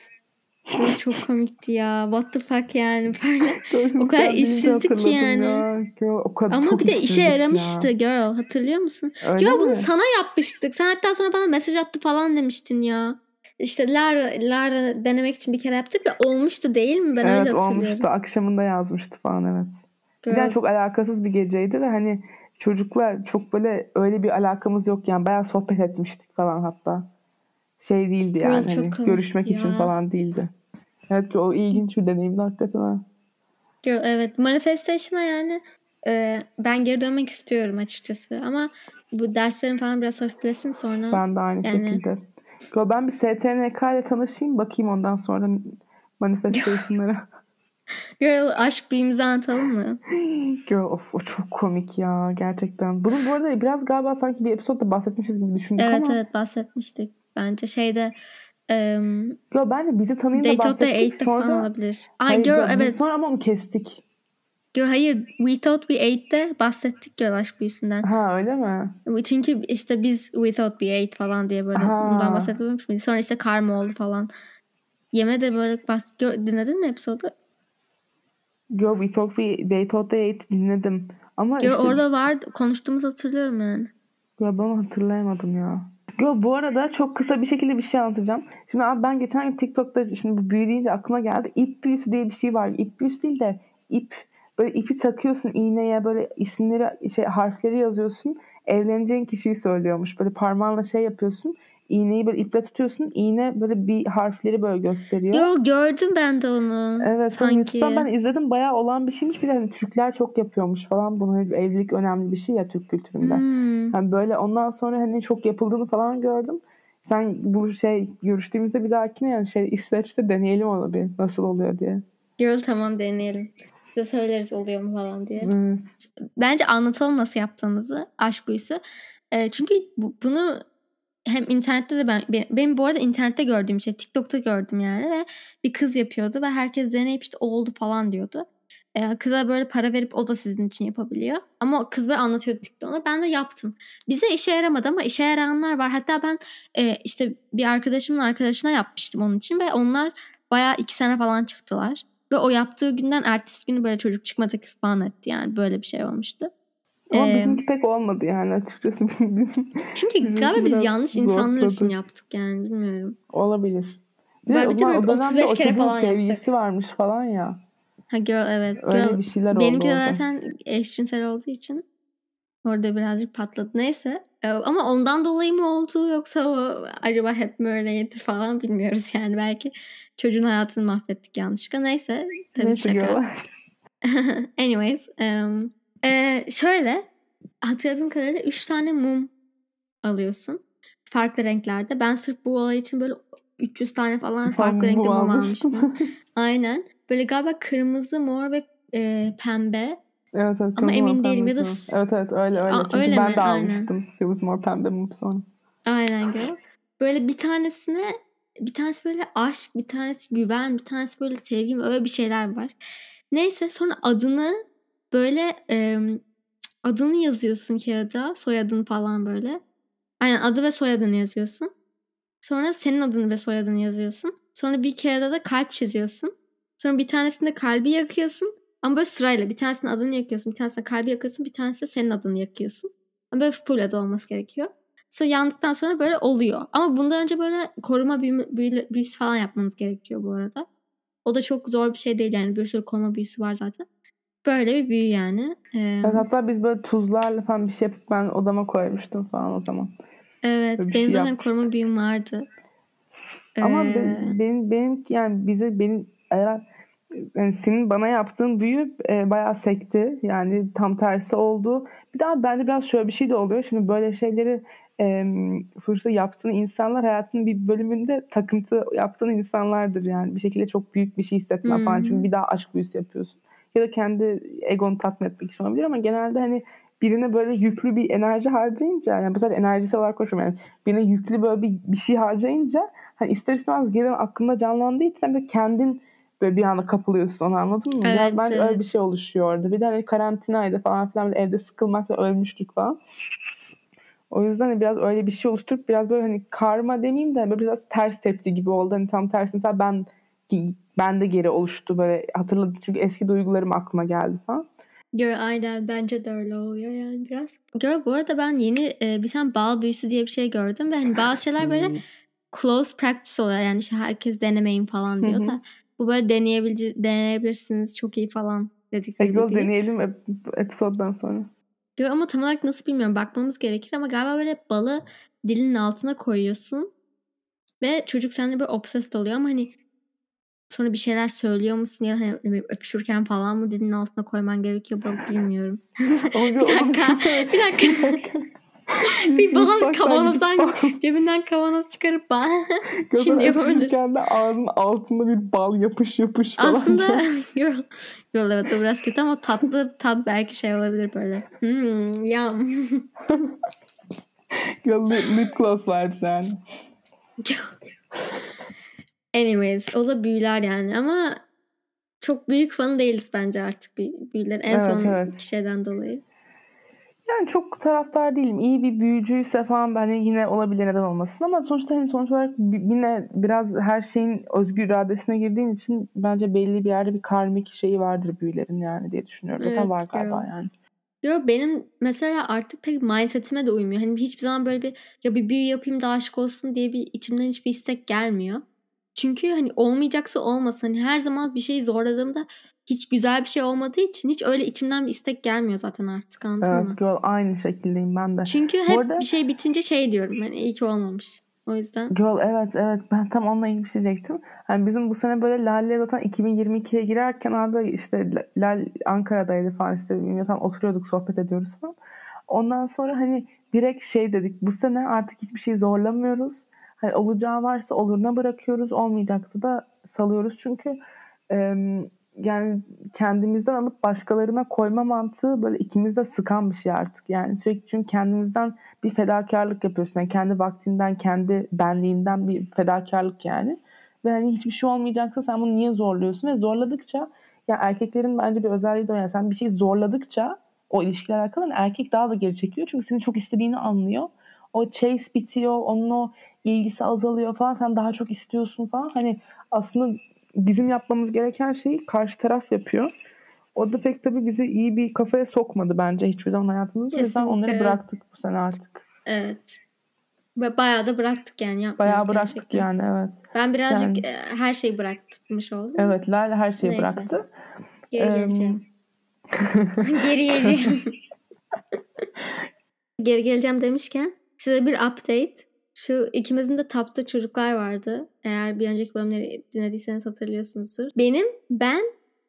Girl, çok komikti ya. What the fuck yani O kadar işsizdik ki yani. Ya. Girl, o kadar Ama bir de işe işsizdik ya. yaramıştı girl. Hatırlıyor musun? Öyle Ya mi? bunu sana yapmıştık. Sen hatta sonra bana mesaj attı falan demiştin ya. işte Lara, Lara denemek için bir kere yaptık ve olmuştu değil mi? Ben evet öyle hatırlıyorum. olmuştu. Akşamında yazmıştı falan evet. Bir Girl. de çok alakasız bir geceydi ve hani çocukla çok böyle öyle bir alakamız yok yani bayağı sohbet etmiştik falan hatta. Şey değildi yani çok hani komik görüşmek için ya. falan değildi. Evet o ilginç bir deneyimdi hakikaten ha. Evet manifestation'a yani e, ben geri dönmek istiyorum açıkçası ama bu derslerim falan biraz hafiflesin sonra Ben de aynı Yani- şekilde. Ben bir STNK ile tanışayım bakayım ondan sonra manifestation'lara. Girl aşk büyümüzü anlatalım mı? Yo, of o çok komik ya gerçekten. Bunun bu arada biraz galiba sanki bir episodda bahsetmişiz gibi düşündük Evet ama. evet bahsetmiştik. Bence şeyde um, Yo bence bizi tanıyınca Date bahsettik falan sonra. olabilir. Ay Hayır, girl evet. sonra ama onu kestik. Girl, hayır We Thought We Eight'te bahsettik girl aşk büyüsünden. Ha öyle mi? Çünkü işte biz We Thought We Ate falan diye böyle Ha. bundan bahsetmemiş miydik? Sonra işte karma oldu falan. Yeme de böyle gör- dinledin mi episodu? Yo Talk We They Thought They Ate dinledim. Ama Girl, işte orada vardı konuştuğumuzu hatırlıyorum yani. ya ben hatırlayamadım ya. Yo bu arada çok kısa bir şekilde bir şey anlatacağım. Şimdi abi ben geçen gün TikTok'ta şimdi bu büyü deyince aklıma geldi. İp büyüsü diye bir şey var. İp büyüsü değil de ip böyle ipi takıyorsun iğneye böyle isimleri şey harfleri yazıyorsun. Evleneceğin kişiyi söylüyormuş. Böyle parmağınla şey yapıyorsun. İğneyi böyle iple tutuyorsun. İğne böyle bir harfleri böyle gösteriyor. Yo gördüm ben de onu. Evet sanki. YouTube'dan ben izledim bayağı olan bir şeymiş. Bir de hani Türkler çok yapıyormuş falan. Bunu evlilik önemli bir şey ya Türk kültüründe. Hmm. Yani böyle ondan sonra hani çok yapıldığını falan gördüm. Sen bu şey görüştüğümüzde bir dahakine yani şey İsveç'te deneyelim onu bir nasıl oluyor diye. Girl tamam deneyelim. Size söyleriz oluyor mu falan diye. Evet. Bence anlatalım nasıl yaptığımızı aşk büyüsü. Ee, çünkü bu- bunu hem internette de ben benim, benim bu arada internette gördüğüm şey TikTok'ta gördüm yani ve bir kız yapıyordu ve herkes deneyip işte oldu falan diyordu. Ee, kıza böyle para verip o da sizin için yapabiliyor. Ama kız böyle anlatıyordu TikTok'ta. Ben de yaptım. Bize işe yaramadı ama işe yarayanlar var. Hatta ben e, işte bir arkadaşımın arkadaşına yapmıştım onun için ve onlar bayağı iki sene falan çıktılar. Ve o yaptığı günden ertesi günü böyle çocuk çıkma teklifi falan etti yani böyle bir şey olmuştu. Ama Ee, bizimki pek olmadı yani açıkçası bizim çünkü bizimki galiba biz yanlış insanlar için zorladı. yaptık yani bilmiyorum. olabilir. Bir de bir de o zaman böyle o dönemde 35 o kere falan yaptık. varmış falan ya. Ha girl evet. Öyle Girl, bir şeyler benimki oldu de orada. zaten eşcinsel olduğu için orada birazcık patladı. Neyse. Ee, Ama ondan dolayı mı oldu yoksa o acaba hep mi öyleydi falan bilmiyoruz yani. Belki çocuğun hayatını mahvettik yanlışlıkla. Neyse. Tabii Neyse şaka. Anyways. em, e, şöyle hatırladığım kadarıyla 3 tane mum alıyorsun. Farklı renklerde. Ben sırf bu olay için böyle 300 tane falan farklı Ben renkte mum almıştım. Aynen. Böyle galiba kırmızı, mor ve e, pembe. Evet, evet, Ama emin değilim ya da Evet evet öyle öyle. Aa, Çünkü öyle ben mi? de Aynen. almıştım. Kırmızı mor pembe mum sonra. Aynen girl. Böyle bir tanesine bir tanesi böyle aşk, bir tanesi güven, bir tanesi böyle sevgi öyle bir şeyler var. Neyse sonra adını böyle em, adını yazıyorsun kağıda, soyadını falan böyle. Aynen adı ve soyadını yazıyorsun. Sonra senin adını ve soyadını yazıyorsun. Sonra bir kağıda da kalp çiziyorsun. Sonra bir tanesinde kalbi yakıyorsun. Ama böyle sırayla bir tanesinin adını yakıyorsun, bir tanesinde kalbi yakıyorsun, bir tanesinde senin adını yakıyorsun. Ama böyle full adı olması gerekiyor. Sonra yandıktan sonra böyle oluyor. Ama bundan önce böyle koruma büyü, büyü- büyüsü falan yapmanız gerekiyor bu arada. O da çok zor bir şey değil yani. Bir sürü koruma büyüsü var zaten. Böyle bir büyü yani. Ee, Evet, hatta biz böyle tuzlarla falan bir şey yapıp ben odama koymuştum falan o zaman. evet. Benim şey zaten yapmıştım. koruma büyüm vardı. Ama Ee, ben- benim benim yani bize benim eğer yani senin bana yaptığın büyü e, bayağı sekti. Yani tam tersi oldu. Bir daha bende biraz şöyle bir şey de oluyor. Şimdi böyle şeyleri e, sonuçta yaptığın insanlar hayatının bir bölümünde takıntı yaptığın insanlardır yani. Bir şekilde çok büyük bir şey hissetmen falan. Hmm. Çünkü bir daha aşk büyüsü yapıyorsun. Ya da kendi egonu tatmin etmek için olabilir ama genelde hani birine böyle yüklü bir enerji harcayınca yani bu sefer enerjisi olarak konuşuyorum yani birine yüklü böyle bir, bir şey harcayınca hani ister istemez gelen aklında canlandığı için böyle kendin böyle bir anda kapılıyorsun onu anladın mı? Evet, bence evet. öyle bir şey oluşuyor orada. Bir de hani karantinaydı falan filan evde sıkılmakla ölmüştük falan. O yüzden hani biraz öyle bir şey oluşturup biraz böyle hani karma demeyeyim de böyle biraz ters tepti gibi oldu. Hani tam tersi mesela ben ben de geri oluştu böyle hatırladım çünkü eski duygularım aklıma geldi falan. Girl aynen bence de öyle oluyor yani biraz. Girl bu arada ben yeni e, bir tane bal büyüsü diye bir şey gördüm ve hani bazı şeyler böyle close practice oluyor. Yani işte herkes denemeyin falan diyor da. Bu böyle deneyebilir, deneyebilirsiniz çok iyi falan bir bilgi. deneyelim ep- episoddan sonra. Yo, ama tam olarak nasıl bilmiyorum. Bakmamız gerekir ama galiba böyle balı dilinin altına koyuyorsun ve çocuk seninle böyle obsessed oluyor ama hani sonra bir şeyler söylüyor musun ya hani öpüşürken falan mı dilinin altına koyman gerekiyor balı bilmiyorum. Bir dakika. Bir dakika. Bir bal Mutfaktan kavanozdan cebinden kavanoz çıkarıp bal. Gözüm Şimdi yapabilirsin. de ağzının altında bir bal yapış yapış falan. Aslında yo, yo, evet o biraz kötü ama tatlı tat belki şey olabilir böyle. Hmm, yum. Ya lip, gloss vibes yani. Anyways o da büyüler yani ama çok büyük fanı değiliz bence artık büy- büyülerin en Evet, son evet. şeyden dolayı. Yani çok taraftar değilim. İyi bir büyücüyse falan ben yine olabilir neden olmasın ama sonuçta hani sonuç olarak yine biraz her şeyin özgür iradesine girdiğin için bence belli bir yerde bir karmik şeyi vardır büyülerin yani diye düşünüyorum. Zaten Evet, var galiba girl. yani. Yo benim mesela artık pek mindsetime de uymuyor. Hani hiçbir zaman böyle bir ya bir büyü yapayım da aşık olsun diye bir içimden hiçbir istek gelmiyor. Çünkü hani olmayacaksa olmasın. Hani her zaman bir şeyi zorladığımda hiç güzel bir şey olmadığı için hiç öyle içimden bir istek gelmiyor zaten artık anladın mı? Evet girl aynı şekildeyim ben de. Çünkü hep arada- bir şey bitince şey diyorum hani iyi ki olmamış. O yüzden Girl evet evet ben tam onunla ilgili bir şey diyecektim. Hani bizim bu sene böyle Lale zaten 2022'ye girerken abi işte Lal Ankara'daydı falan işte zaten oturuyorduk sohbet ediyoruz falan. Ondan sonra hani direkt şey dedik bu sene artık hiçbir şey zorlamıyoruz. Hani olacağı varsa oluruna bırakıyoruz olmayacaksa da salıyoruz çünkü em, yani kendimizden alıp başkalarına koyma mantığı böyle ikimizde sıkan bir şey artık. Yani sürekli çünkü kendimizden bir fedakarlık yapıyorsun. Yani kendi vaktinden, kendi benliğinden bir fedakarlık yani. Ve hani hiçbir şey olmayacaksa sen bunu niye zorluyorsun? Ve zorladıkça ya erkeklerin bence bir özelliği de o yani sen bir şey zorladıkça o ilişkiyle alakalı erkek daha da geri çekiliyor. Çünkü senin çok istediğini anlıyor. O chase bitiyor, onun o ilgisi azalıyor falan. Sen daha çok istiyorsun falan. Hani aslında bizim yapmamız gereken şeyi karşı taraf yapıyor. O da pek tabii bizi iyi bir kafaya sokmadı bence hiçbir zaman hayatımızda. O yüzden onları bıraktık bu sene artık. evet. Ve bayağı da bıraktık yani Bayağı bıraktık gerçekten. yani evet. Ben birazcık Yani- e, her şeyi bırakmış oldum. Evet Lale her şeyi Neyse. bıraktı. Geri geleceğim. Geri geleceğim. Geri geleceğim demişken size bir update. Şu ikimizin de tapta çocuklar vardı. Eğer bir önceki bölümleri dinlediyseniz hatırlıyorsunuzdur. Benim ben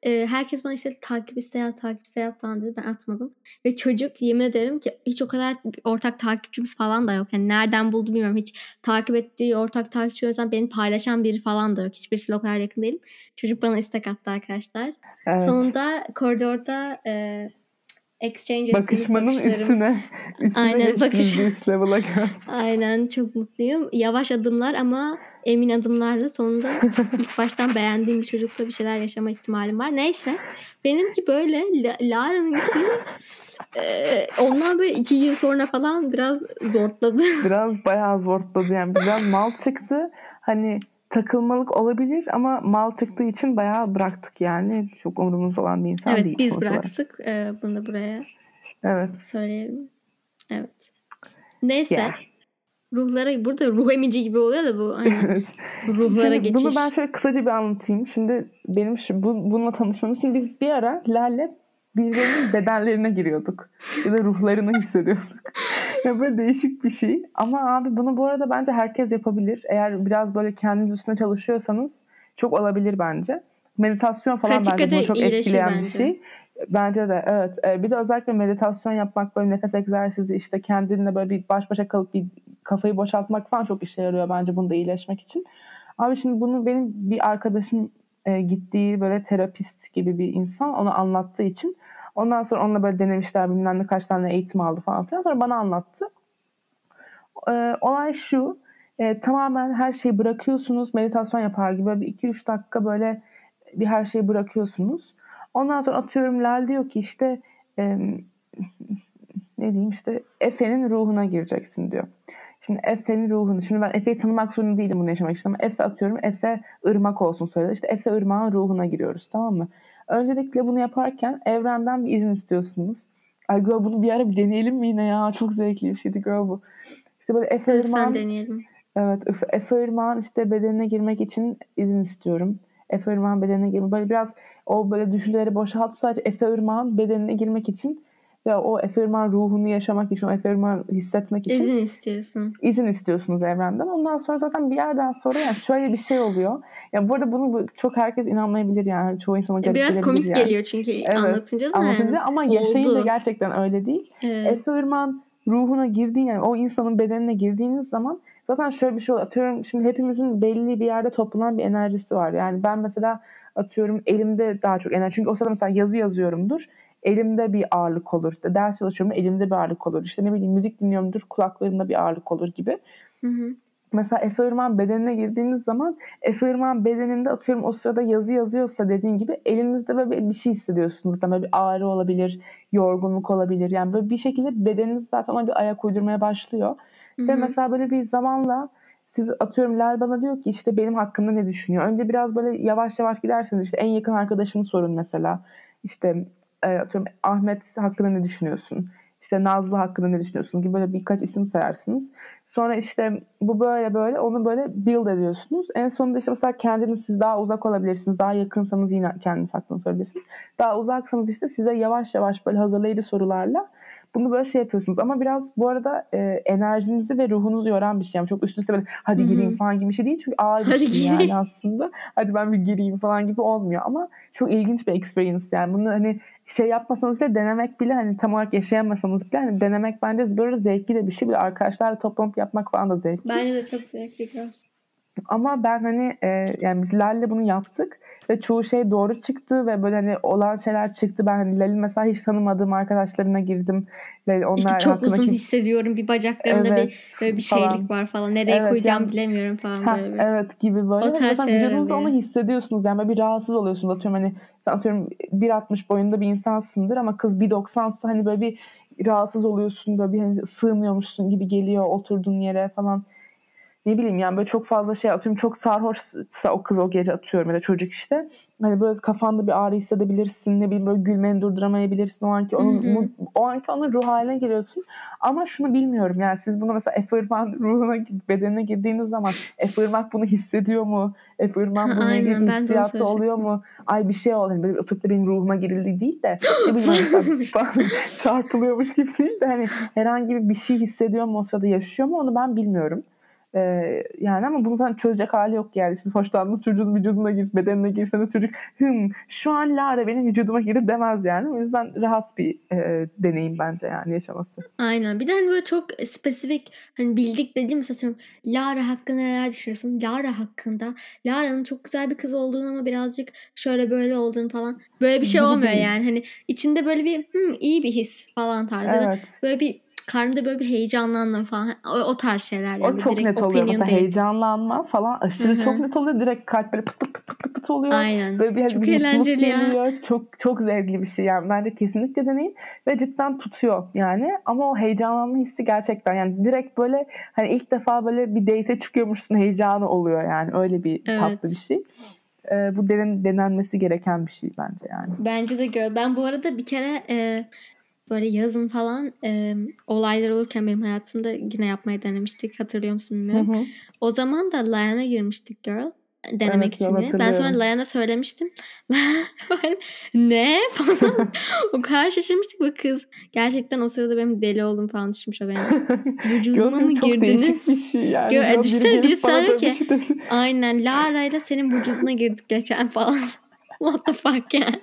e, herkes bana işte takip isteği at, takip isteği at falan dedi. Ben atmadım. Ve çocuk yemin ederim ki hiç o kadar ortak takipçimiz falan da yok. Yani nereden buldu bilmiyorum. Hiç takip ettiği ortak takipçilerden beni paylaşan biri falan da yok. Hiçbirisiyle o kadar yakın değilim. Çocuk bana istek attı arkadaşlar. Evet. Sonunda koridorda e, exchange Bakışmanın bakışlarım. üstüne, üstüne Aynen, bakış- üst level'a. Aynen çok mutluyum. Yavaş adımlar ama emin adımlarla sonunda ilk baştan beğendiğim bir çocukla bir şeyler yaşama ihtimalim var. Neyse benimki böyle La- Lara'nınki e, ondan böyle iki gün sonra falan biraz zortladı. Biraz bayağı zorladı yani. Biraz mal çıktı. Hani takılmalık olabilir ama mal çıktığı için bayağı bıraktık yani. Çok umurumuzda olan bir insan evet değil. biz sonuç olarak. bıraktık. E, bunu da buraya Evet. söyleyelim. Evet. Neyse. Yeah. Ruhlara burada ruh emici gibi oluyor da bu hani ruhlara Şimdi geçiş. bunu ben şöyle kısaca bir anlatayım. Şimdi benim şu, bu, bununla tanışmamız için biz bir ara Lale birbirinin bedenlerine giriyorduk. Ya da ruhlarını hissediyorduk. ya böyle değişik bir şey. Ama abi bunu bu arada bence herkes yapabilir. Eğer biraz böyle kendiniz üstüne çalışıyorsanız çok olabilir bence. Meditasyon falan Pratikte bence bunu çok etkileyen bir bence. şey. Bence de evet. Ee, Bir de özellikle meditasyon yapmak, böyle nefes egzersizi, işte kendinle böyle bir baş başa kalıp bir kafayı boşaltmak falan çok işe yarıyor bence bunda iyileşmek için. Abi şimdi bunu benim bir arkadaşım e, gittiği böyle terapist gibi bir insan onu anlattığı için ondan sonra onunla böyle denemişler bilmem ne kaç tane eğitim aldı falan filan sonra bana anlattı. E, olay şu e, tamamen her şeyi bırakıyorsunuz meditasyon yapar gibi böyle bir 2-3 dakika böyle bir her şeyi bırakıyorsunuz. Ondan sonra atıyorum Lal diyor ki işte e, ne diyeyim işte Efe'nin ruhuna gireceksin diyor. Şimdi Efe'nin ruhunu, şimdi ben Efe'yi tanımak zorunda değilim bunu yaşamak için ama Efe atıyorum, Efe ırmak olsun söyledi. İşte Efe ırmağın ruhuna giriyoruz tamam mı? Öncelikle bunu yaparken evrenden bir izin istiyorsunuz. Ay girl bunu bir ara bir deneyelim mi yine ya? Çok zevkli bir şeydi girl bu. İşte böyle Efe deneyelim. Evet. Efe Irmak'ın işte bedenine girmek için izin istiyorum. Efe Irmak'ın bedenine girmek. Böyle biraz o böyle düşünceleri boşaltıp sadece Efe Irmak'ın bedenine girmek için ve o Efe Irmak'ın ruhunu yaşamak için, o Efe Irmak'ı hissetmek için İzin istiyorsun. izin istiyorsunuz evrenden. Ondan sonra zaten bir yerden sonra yani şöyle bir şey oluyor. Ya bu arada bunu bu- çok herkes inanmayabilir yani. Çoğu insana garip Biraz komik yani. geliyor çünkü Evet, anlatınca da Anlatınca yani. ama yaşayınca Oldu. gerçekten öyle değil. Evet. Efe Irmak'ın ruhuna girdiğin yani o insanın bedenine girdiğiniz zaman zaten şöyle bir şey oluyor. Atıyorum şimdi hepimizin belli bir yerde toplanan bir enerjisi var. Yani ben mesela atıyorum elimde daha çok enerji. Çünkü o sırada mesela yazı yazıyorumdur. Elimde bir ağırlık olur. İşte ders çalışıyorum elimde bir ağırlık olur. İşte ne bileyim müzik dinliyorumdur kulaklarımda bir ağırlık olur gibi. Hı hı. Mesela Efe Irmak'ın bedenine girdiğiniz zaman Efe Irmak'ın bedeninde atıyorum o sırada yazı yazıyorsa dediğin gibi elinizde böyle bir şey hissediyorsunuz. Zaten böyle bir ağrı olabilir, yorgunluk olabilir. Yani böyle bir şekilde bedeniniz zaten ona bir ayak uydurmaya başlıyor. Hı Ve mesela böyle bir zamanla siz atıyorum Lal bana diyor ki işte benim hakkımda ne düşünüyor? Önce biraz böyle yavaş yavaş giderseniz işte en yakın arkadaşını sorun mesela. İşte e, atıyorum Ahmet hakkında ne düşünüyorsun? İşte Nazlı hakkında ne düşünüyorsun gibi böyle birkaç isim sayarsınız. Sonra işte bu böyle böyle onu böyle build ediyorsunuz. En sonunda işte mesela kendiniz siz daha uzak olabilirsiniz. Daha yakınsanız yine kendiniz hakkında sorabilirsiniz. Daha uzaksanız işte size yavaş yavaş böyle hazırlayıcı sorularla bunu böyle şey yapıyorsunuz. Ama biraz bu arada e, enerjinizi ve ruhunuzu yoran bir şey. Yani çok üst üste böyle hadi gireyim falan gibi bir şey değil. Çünkü ağır bir Hadi şey yani aslında. Hadi ben bir gireyim falan gibi olmuyor. Ama çok ilginç bir experience yani. Bunu hani şey yapmasanız bile denemek bile hani tam olarak yaşayamasanız bile hani denemek bence böyle zevkli de bir şey. Bile arkadaşlarla toplanıp yapmak falan da zevkli. Bence de çok zevkli. Ama ben hani e, yani biz Lal'le bunu yaptık ve çoğu şey doğru çıktı ve böyle hani olan şeyler çıktı. Ben hani Lal'in mesela hiç tanımadığım arkadaşlarına girdim. Ve onlar İşte çok hakkında uzun hissediyorum. Bir bacaklarımda Evet, bir böyle bir falan. şeylik var falan. Nereye Evet, koyacağım yani- bilemiyorum falan Ha, böyle. evet gibi böyle. O tarz Zaten onu hissediyorsunuz. Yani böyle bir rahatsız oluyorsunuz. Atıyorum hani sen atıyorum 1.60 boyunda bir insansındır ama kız 1.90'sa hani böyle bir rahatsız oluyorsun. Böyle bir hani sığmıyormuşsun gibi geliyor oturduğun yere falan. Ne bileyim yani böyle çok fazla şey atıyorum çok sarhoşsa o kız o gece atıyorum ya da çocuk işte. Hani böyle kafanda bir ağrı hissedebilirsin. Ne bileyim böyle gülmeni durduramayabilirsin. O anki onun, Hı hı. o anki onun ruh haline giriyorsun. Ama şunu bilmiyorum yani siz bunu mesela Efe Irmak'ın ruhuna, bedenine girdiğiniz zaman Efe Irmak bunu hissediyor mu? Efe Irmak bununla ilgili onu hissiyatı oluyor mu? Ay bir şey oldu. Hani böyle oturup da benim ruhuma girildi değil de ne bileyim çarpılıyormuş gibi değil de hani herhangi bir şey hissediyor mu o sırada yaşıyor mu onu ben bilmiyorum. Ee, yani ama bunu zaten çözecek hali yok yani. Şimdi hoşlandığınız çocuğun vücuduna gir, bedenine girseniz çocuk hım şu an Lara benim vücuduma girdi demez yani. O yüzden rahat bir e, deneyim bence yani yaşaması. Aynen. Bir de hani böyle çok spesifik hani bildik dediğim mesela Lara hakkında neler düşünüyorsun? Lara hakkında. Lara'nın çok güzel bir kız olduğunu ama birazcık şöyle böyle olduğunu falan. Böyle bir şey olmuyor yani. Hani içinde böyle bir "Hmm, iyi bir his falan tarzı. Evet. Böyle bir karnımda böyle bir heyecanlandım falan. O, o tarz şeyler yani. O çok Direkt net oluyor. Mesela değil. heyecanlanma falan aşırı Hı hı. çok net oluyor. Direkt kalp böyle pıt pıt pıt pıt pıt oluyor. Aynen. Böyle bir, Çok bir eğlenceli ya. geliyor. Çok çok zevkli bir şey yani. Bence kesinlikle deneyin ve cidden tutuyor yani. Ama o heyecanlanma hissi gerçekten yani direkt böyle hani ilk defa böyle bir date çıkıyormuşsun heyecanı oluyor yani. Öyle bir Evet. tatlı bir şey. Ee, bu denen, denenmesi gereken bir şey bence yani. Bence de gör. Ben bu arada bir kere e, böyle yazın falan e, olaylar olurken benim hayatımda yine yapmayı denemiştik. Hatırlıyor musun bilmiyorum. Hı hı. O zaman da Layan'a girmiştik girl. Denemek Evet, için yine. Ben sonra. Layan'a söylemiştim. Ne falan. o kadar şaşırmıştık bu kız. Gerçekten o sırada benim deli olduğumu falan düşünmüş o benim. Vücuduma mı değişik bir girdiniz? şey yani. Gö- Yok, biri düşünsene, biri bir ki-. Aynen Lara ile senin vücuduna girdik geçen falan. What the fuck yani.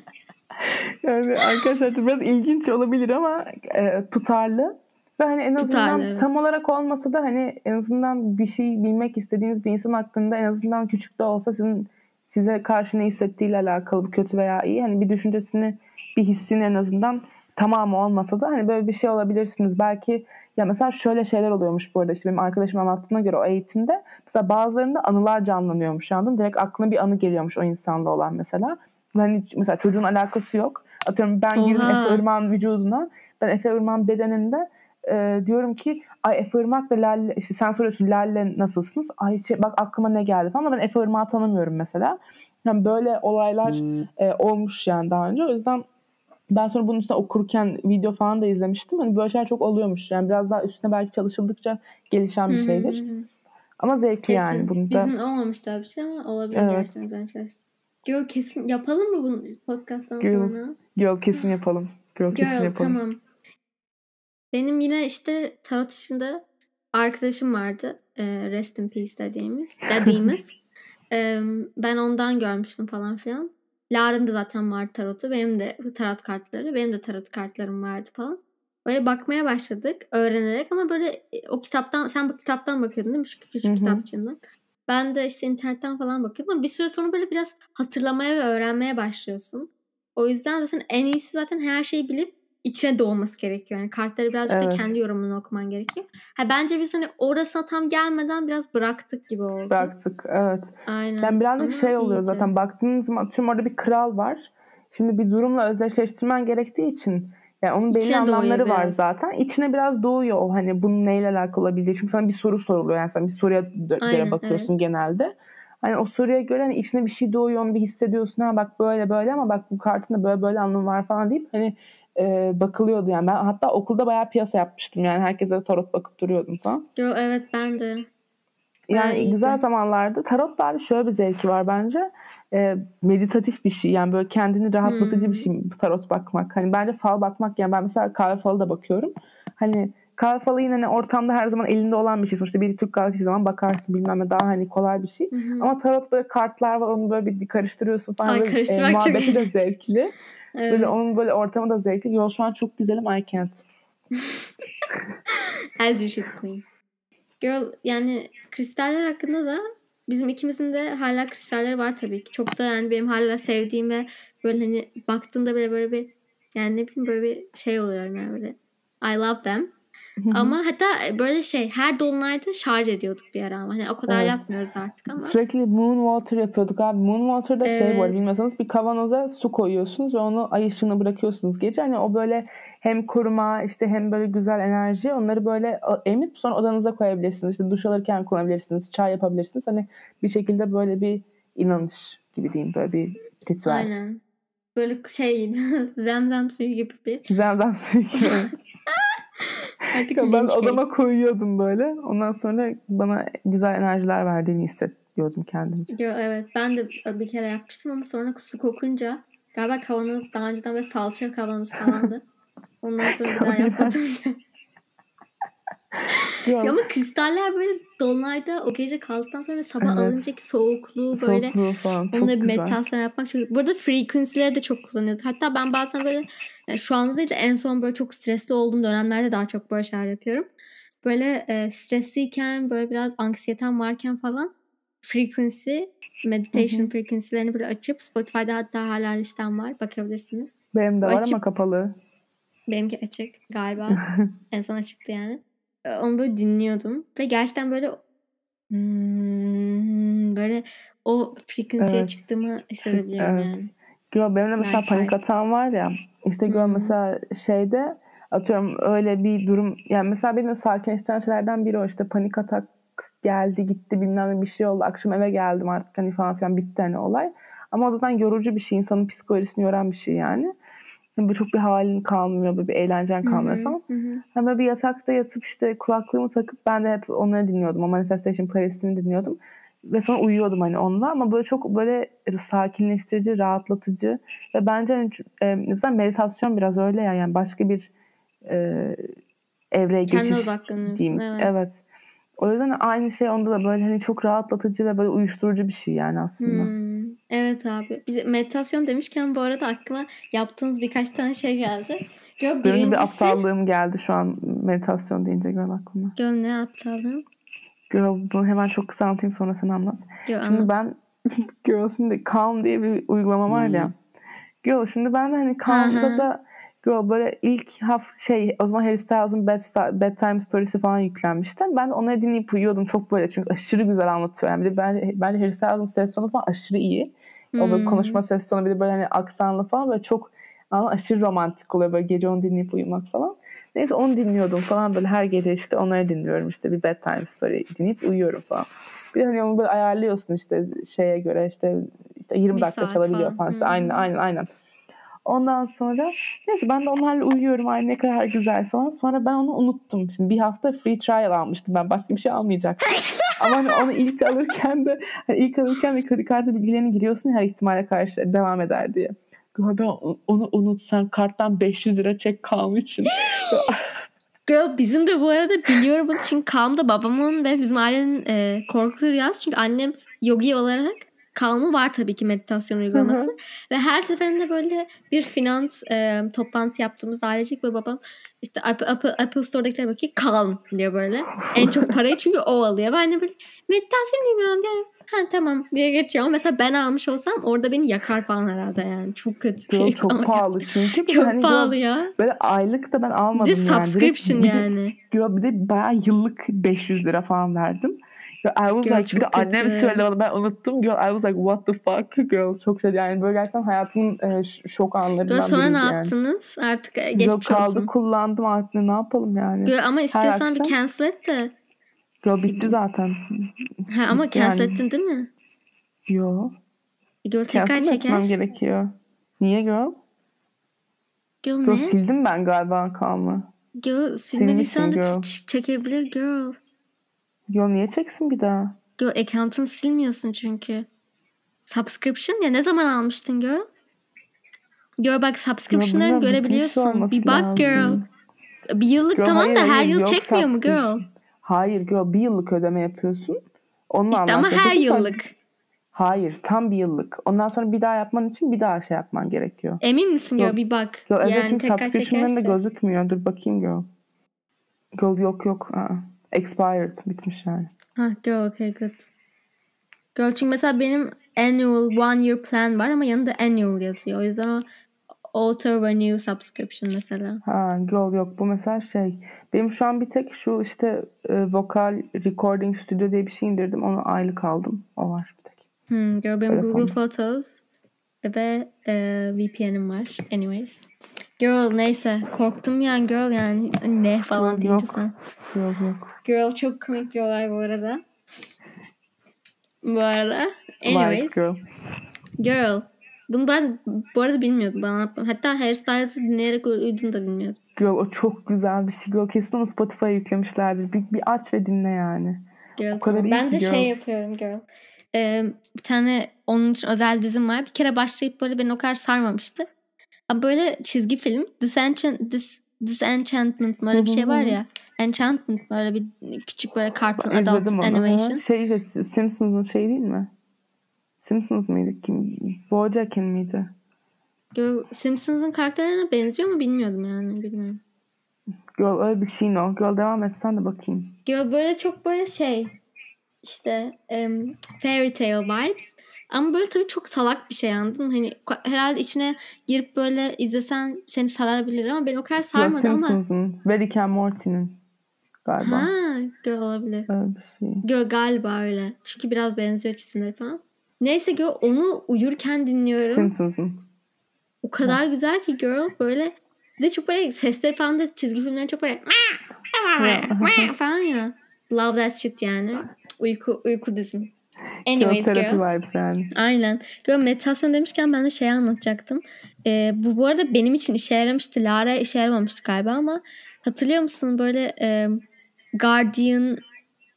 Yani arkadaşlar biraz ilginç olabilir ama e, tutarlı. Ve hani en azından Tutarlı, tam olarak olmasa da hani en azından bir şey bilmek istediğiniz bir insan hakkında en azından küçük de olsa sizin size karşı ne hissettiğiyle alakalı kötü veya iyi hani bir düşüncesini bir hissini en azından tamamı olmasa da hani böyle bir şey olabilirsiniz. Belki ya mesela şöyle şeyler oluyormuş bu arada işte benim arkadaşım anlattığına göre o eğitimde mesela bazılarında anılar canlanıyormuş anladın? Direkt aklına bir anı geliyormuş o insanla olan mesela. Hani mesela çocuğun alakası yok. Atıyorum ben girdim. Efe Irmak'ın vücuduna. Ben Efe Irmak'ın bedeninde e, diyorum ki ay Efe Irmak'la Lale işte sen soruyorsun Lale nasılsınız? Ay şey, bak aklıma ne geldi falan ama ben Efe Irmak'ı tanımıyorum mesela. Yani böyle olaylar e, olmuş yani daha önce. O yüzden ben sonra bunun üstüne okurken video falan da izlemiştim. Hani böyle şeyler çok oluyormuş. Yani biraz daha üstüne belki çalışıldıkça gelişen bir şeydir. Hı. Ama zevkli Kesin. yani. Bunu da Bizim olmamıştı öyle bir şey ama olabilir Evet. gerçekten güzel. Girl kesin yapalım mı bunu podcast'tan Girl. sonra? girl kesin yapalım. Girl kesin Girl yapalım. tamam. Benim yine işte tarot işinde arkadaşım vardı. E, rest in peace dediğimiz. dediğimiz. E, ben ondan görmüştüm falan filan. Lara'nın da zaten vardı tarotu. Benim de tarot kartları. Benim de tarot kartlarım vardı falan. Böyle bakmaya başladık öğrenerek ama böyle e, o kitaptan sen bu kitaptan bakıyordun değil mi? Şu küçük Hı hı. kitapçığından. Ben de işte internetten falan bakıyordum ama bir süre sonra böyle biraz hatırlamaya ve öğrenmeye başlıyorsun. O yüzden zaten en iyisi zaten her şeyi bilip içine doğması gerekiyor. Yani kartları birazcık da Evet. kendi yorumunu okuman gerekiyor. Ha bence biz hani orasına tam gelmeden biraz bıraktık gibi oldu. Bıraktık. Evet. Aynen. Yani birazcık Ama şey oluyor iyiydi. zaten baktığınız zaman tüm orada bir kral var. Şimdi bir durumla özdeşleştirmen gerektiği için yani onun belli İçine anlamları var biraz. zaten. İçine biraz doğuyor o hani bunun neyle alakalı olabildiği. Çünkü sana bir soru soruluyor. Yani sen bir soruya Aynen, göre bakıyorsun genelde. Hani o soruya göre hani içine bir şey doğuyor onu bir hissediyorsun. Ha bak böyle böyle ama bak bu kartın da böyle böyle anlamı var falan deyip hani e, bakılıyordu yani. Ben hatta okulda bayağı piyasa yapmıştım yani. Herkese tarot bakıp duruyordum falan. Yo, evet ben de. Yani iyiydi. güzel zamanlarda tarot da abi şöyle bir zevki var bence. Ee, meditatif bir şey. Yani böyle kendini rahatlatıcı bir Hmm. şey tarot bakmak. Hani bence fal bakmak yani ben mesela kahve falı da bakıyorum. Hani kahve falı yine hani ortamda her zaman elinde olan bir şey. Sonuçta bir Türk kahvesi zaman bakarsın bilmem ne daha hani kolay bir şey. Hı. Ama tarot böyle kartlar var onu böyle bir karıştırıyorsun falan. Ay, Böyle, çok muhabbeti de iyi. zevkli. Evet. Böyle onun böyle ortamı da zevkli. Yol şu an çok güzelim I can't. As you should queen. Girl yani kristaller hakkında da bizim ikimizin de hala kristalleri var tabii ki. Çok da yani benim hala sevdiğim ve böyle hani baktığımda böyle böyle bir yani ne bileyim böyle bir şey oluyorum yani böyle I love them. Ama hatta böyle şey her dolunayda şarj ediyorduk bir ara ama hani o kadar Evet. yapmıyoruz artık ama. Sürekli moon water yapıyorduk abi. Moon water'da şey Evet. var bilmiyorsanız bir kavanoza su koyuyorsunuz ve onu ay ışığına bırakıyorsunuz gece. Hani o böyle hem koruma işte hem böyle güzel enerji onları böyle a- emip sonra odanıza koyabilirsiniz. İşte duş alırken kullanabilirsiniz. Çay yapabilirsiniz. Hani bir şekilde böyle bir inanış gibi diyeyim böyle bir ritüel. Aynen. Böyle şey zemzem suyu gibi bir. Zemzem suyu gibi. Artık ben linç hate. odama koyuyordum böyle. Ondan sonra bana güzel enerjiler verdiğini hissediyordum kendimce. Yo, evet ben de bir kere yapmıştım ama sonra su kokunca galiba kavanoz daha önceden böyle salça kavanoz falandı. Ondan sonra bir daha yapmadım. Ya ama kristaller böyle dolunayda o gece kaldıktan sonra sabah Evet. alınacak soğukluğu böyle soğukluğu falan çok onunla bir güzel. meditasyon yapmak çok Burada frequency'leri de çok kullanıyorduk. Hatta ben bazen böyle yani şu anda değil de en son böyle çok stresli olduğum dönemlerde daha çok böyle şeyler yapıyorum. Böyle e, stresliyken böyle biraz anksiyetem varken falan frequency meditation frequency'lerini böyle açıp Spotify'da hatta hala listem var bakabilirsiniz. Benim de var Açıp- ama kapalı. Benimki açık galiba. en son açıktı yani. Onu böyle dinliyordum ve gerçekten böyle hmm, böyle o frekansiye Evet. çıktığımı hissedebiliyorum Evet. yani. Benim de mesela Nice panik atağım var ya. İşte gör Hmm. mesela şeyde atıyorum öyle bir durum yani mesela beni sakinleştiren şeylerden biri o işte panik atak geldi gitti bilmem ne bir şey oldu. Akşam eve geldim artık hani falan filan bitti hani olay. Ama o zaten yorucu bir şey. insanın psikolojisini yoran bir şey yani. Böyle çok bir halin kalmıyor, böyle bir eğlencen kalmıyor Hı hı, falan. hı hı. Ben böyle bir yatakta yatıp işte kulaklığımı takıp ben de hep onları dinliyordum. O Manifestation playlistini dinliyordum. Ve sonra uyuyordum hani onunla ama böyle çok böyle sakinleştirici, rahatlatıcı ve bence hani, e, meditasyon biraz öyle ya yani başka bir e, evreye Kendine geçiş odaklanıyorsun, diyeyim. evet. O yüzden aynı şey onda da böyle hani çok rahatlatıcı ve böyle uyuşturucu bir şey yani aslında. Hmm, Evet abi. Bize meditasyon demişken bu arada aklıma yaptığınız birkaç tane şey geldi. Gör Benim bir aptallığım geldi şu an meditasyon deyince gör aklıma. Gör ne aptallığın? Girl bunu hemen çok kısa anlatayım sonra sen anlat. Gör Şimdi anlat. ben Girl şimdi Calm diye bir uygulama var ya. Girl şimdi ben de hani Calm'da hı. da Girl böyle ilk hafta şey o zaman Harry Styles'ın Bed Bedtime Stories'i falan yüklenmişti. Ben de onları dinleyip uyuyordum çok böyle çünkü aşırı güzel anlatıyor. Yani bir de bence, bence Harry Styles'ın ses tonu falan aşırı iyi. O böyle Hmm. konuşma ses tonu bir de böyle hani aksanlı falan böyle çok ama aşırı romantik oluyor böyle gece onu dinleyip uyumak falan. Neyse onu dinliyordum falan böyle her gece işte onları dinliyorum işte bir bedtime story dinleyip uyuyorum falan. Bir de hani onu böyle ayarlıyorsun işte şeye göre işte, işte 20 Bir dakika çalabiliyor falan. falan, işte Hı. aynen aynen aynen. Ondan sonra neyse ben de onlarla uyuyorum ay ne kadar güzel falan. Sonra ben onu unuttum. Şimdi bir hafta free trial almıştım ben başka bir şey almayacaktım. Ama hani onu ilk alırken de hani ilk alırken de kredi kartı bilgilerini giriyorsun ya her ihtimale karşı devam eder diye. Girl, ben onu unut sen karttan 500 lira çek kalm için. Girl bizim de bu arada biliyorum bunu çünkü Calm'da babamın ve bizim ailenin e, korkulu rüyası. Çünkü annem yogi olarak Calm'ı var tabii ki meditasyon uygulaması. Ve her seferinde böyle bir finans e, toplantı yaptığımızda ailecek ve babam işte Apple, Apple, Apple Store'dakilere bakıyor Calm diyor böyle. En çok parayı çünkü o alıyor. Ben de böyle meditasyon uygulaması diye ha tamam diye geçiyor. Ama mesela ben almış olsam orada beni yakar falan herhalde yani. Çok kötü bir şey çok falan. pahalı çünkü. Bir Çok hani pahalı ya. Böyle aylık da ben Bir almadım de yani. Direkt subscription bir de- yani. Bir de bayağı yıllık 500 lira falan verdim. Girl, I was Girl, like, bir de annem kötü. söyledi bana ben unuttum. Girl, I was like what the fuck girl. Çok şey yani böyle gerçekten hayatımın e, şok anlarından Böyle sonra ne biriydi yani. yaptınız? Artık e, Girl, geçmiş kaldı olsun. kullandım artık ne yapalım yani. Böyle ama istiyorsan bir akşam- cancel et de. Girl bitti zaten. Ha, ama cancel Yani- ettin değil mi? Yo. Girl tekrar Cancel mi etmem çeker. gerekiyor. Niye girl? Girl Girl ne? sildim ben galiba kalma. Girl silmediysen girl. çekebilir girl. Girl niye çeksin bir daha? Girl account'ını silmiyorsun çünkü. Subscription ya ne zaman almıştın girl? Girl bak subscription'ları görebiliyorsun. Bir bak lazım. girl. Bir yıllık Girl, tamam hayır, da her yıl yok çekmiyor mu girl? Hayır girl bir yıllık ödeme yapıyorsun. Onunla İşte ama her yıllık. Hayır tam bir yıllık. Ondan sonra bir daha yapman için bir daha şey yapman gerekiyor. Emin misin girl? Bir bak. Girl, evet yani tekrar subscription'larında çekerse. gözükmüyor. Dur bakayım girl. Girl yok yok. Aa, expired bitmiş yani. Ha girl okay good. Girl çünkü mesela benim annual one year plan var ama yanında annual yazıyor. O yüzden o auto renew subscription mesela. Ha girl yok bu mesela şey. Benim şu an bir tek şu işte e, vokal recording studio diye bir şey indirdim. Onu aylık aldım. O var bir tek. Hmm, girl benim Telefon. Google Photos ve e, VPN'im var. Anyways. Girl neyse korktum yani girl yani ne falan Yok, deyince sen. Yok yok. Girl çok komik bir olay bu arada. Bu arada. Vibes Anyways. girl. Girl. Bunu ben bu arada bilmiyordum. Bana, hatta Harry Styles'ı dinleyerek uyuduğunu da bilmiyordum. Girl o çok güzel bir şey. Girl kesin onu Spotify'a yüklemişlerdir. Bir, bir aç ve dinle yani. Girl, O kadar tamam. Ben de girl. şey yapıyorum girl. Ee, bir tane onun için özel dizim var. Bir kere başlayıp böyle beni o kadar sarmamıştı. Böyle çizgi film Disenchant, Dis, Disenchantment böyle bir şey var ya. Enchantment böyle bir küçük böyle cartoon adult İzledim onu. animation. Şey işte Simpsons'ın şey değil mi? Simpsons mıydı? Kim? Bojack'in miydi? Girl, Simpsons'ın karakterlerine benziyor mu bilmiyordum yani bilmiyorum. Girl öyle bir şey o. Girl devam et sen de bakayım. Girl böyle çok böyle şey işte em, fairy tale vibes. Ama böyle tabii çok salak bir şey anladın mı? Hani herhalde içine girip böyle izlesen seni sarabilir ama beni o kadar sarmadı ama. Simpsons'ın ve Rick and Morty'nin galiba. Ha, girl olabilir. Öyle bir şey. Girl galiba öyle. Çünkü biraz benziyor çizimleri falan. Neyse girl onu uyurken dinliyorum. Simpsons'ın. O kadar güzel ki girl böyle bir de çok böyle sesleri falan da çizgi filmlerin çok böyle falan ya. Love that shit yani. Uyku, uyku dizim. Anyways terapi girl. vibes yani. Aynen. Girl meditasyon demişken ben de şey anlatacaktım. Ee, bu bu arada benim için işe yaramıştı. Lara işe yaramamıştı galiba ama hatırlıyor musun böyle e, Guardian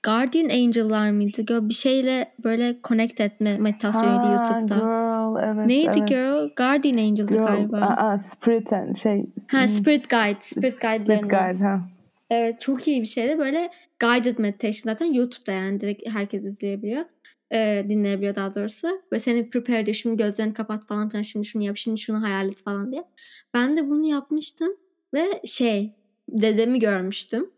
Guardian Angel'lar mıydı? Girl, bir şeyle böyle connect etme meditasyonuydu YouTube'da. Girl evet. Neydi evet. girl? Guardian Angel'dı Girl, galiba. Aa, Spirit and şey. ha Spirit Guide. Spirit Guide'larından. Spirit Guide ha. Evet çok iyi bir şeydi. Böyle guided meditation zaten YouTube'da yani direkt herkes izleyebiliyor. Ee, dinleyebiliyor daha doğrusu. Ve seni prepare ediyor. Şimdi gözlerini kapat falan filan. Şimdi şunu yap. Şimdi şunu hayal et falan diye. Ben de bunu yapmıştım. Ve şey dedemi görmüştüm.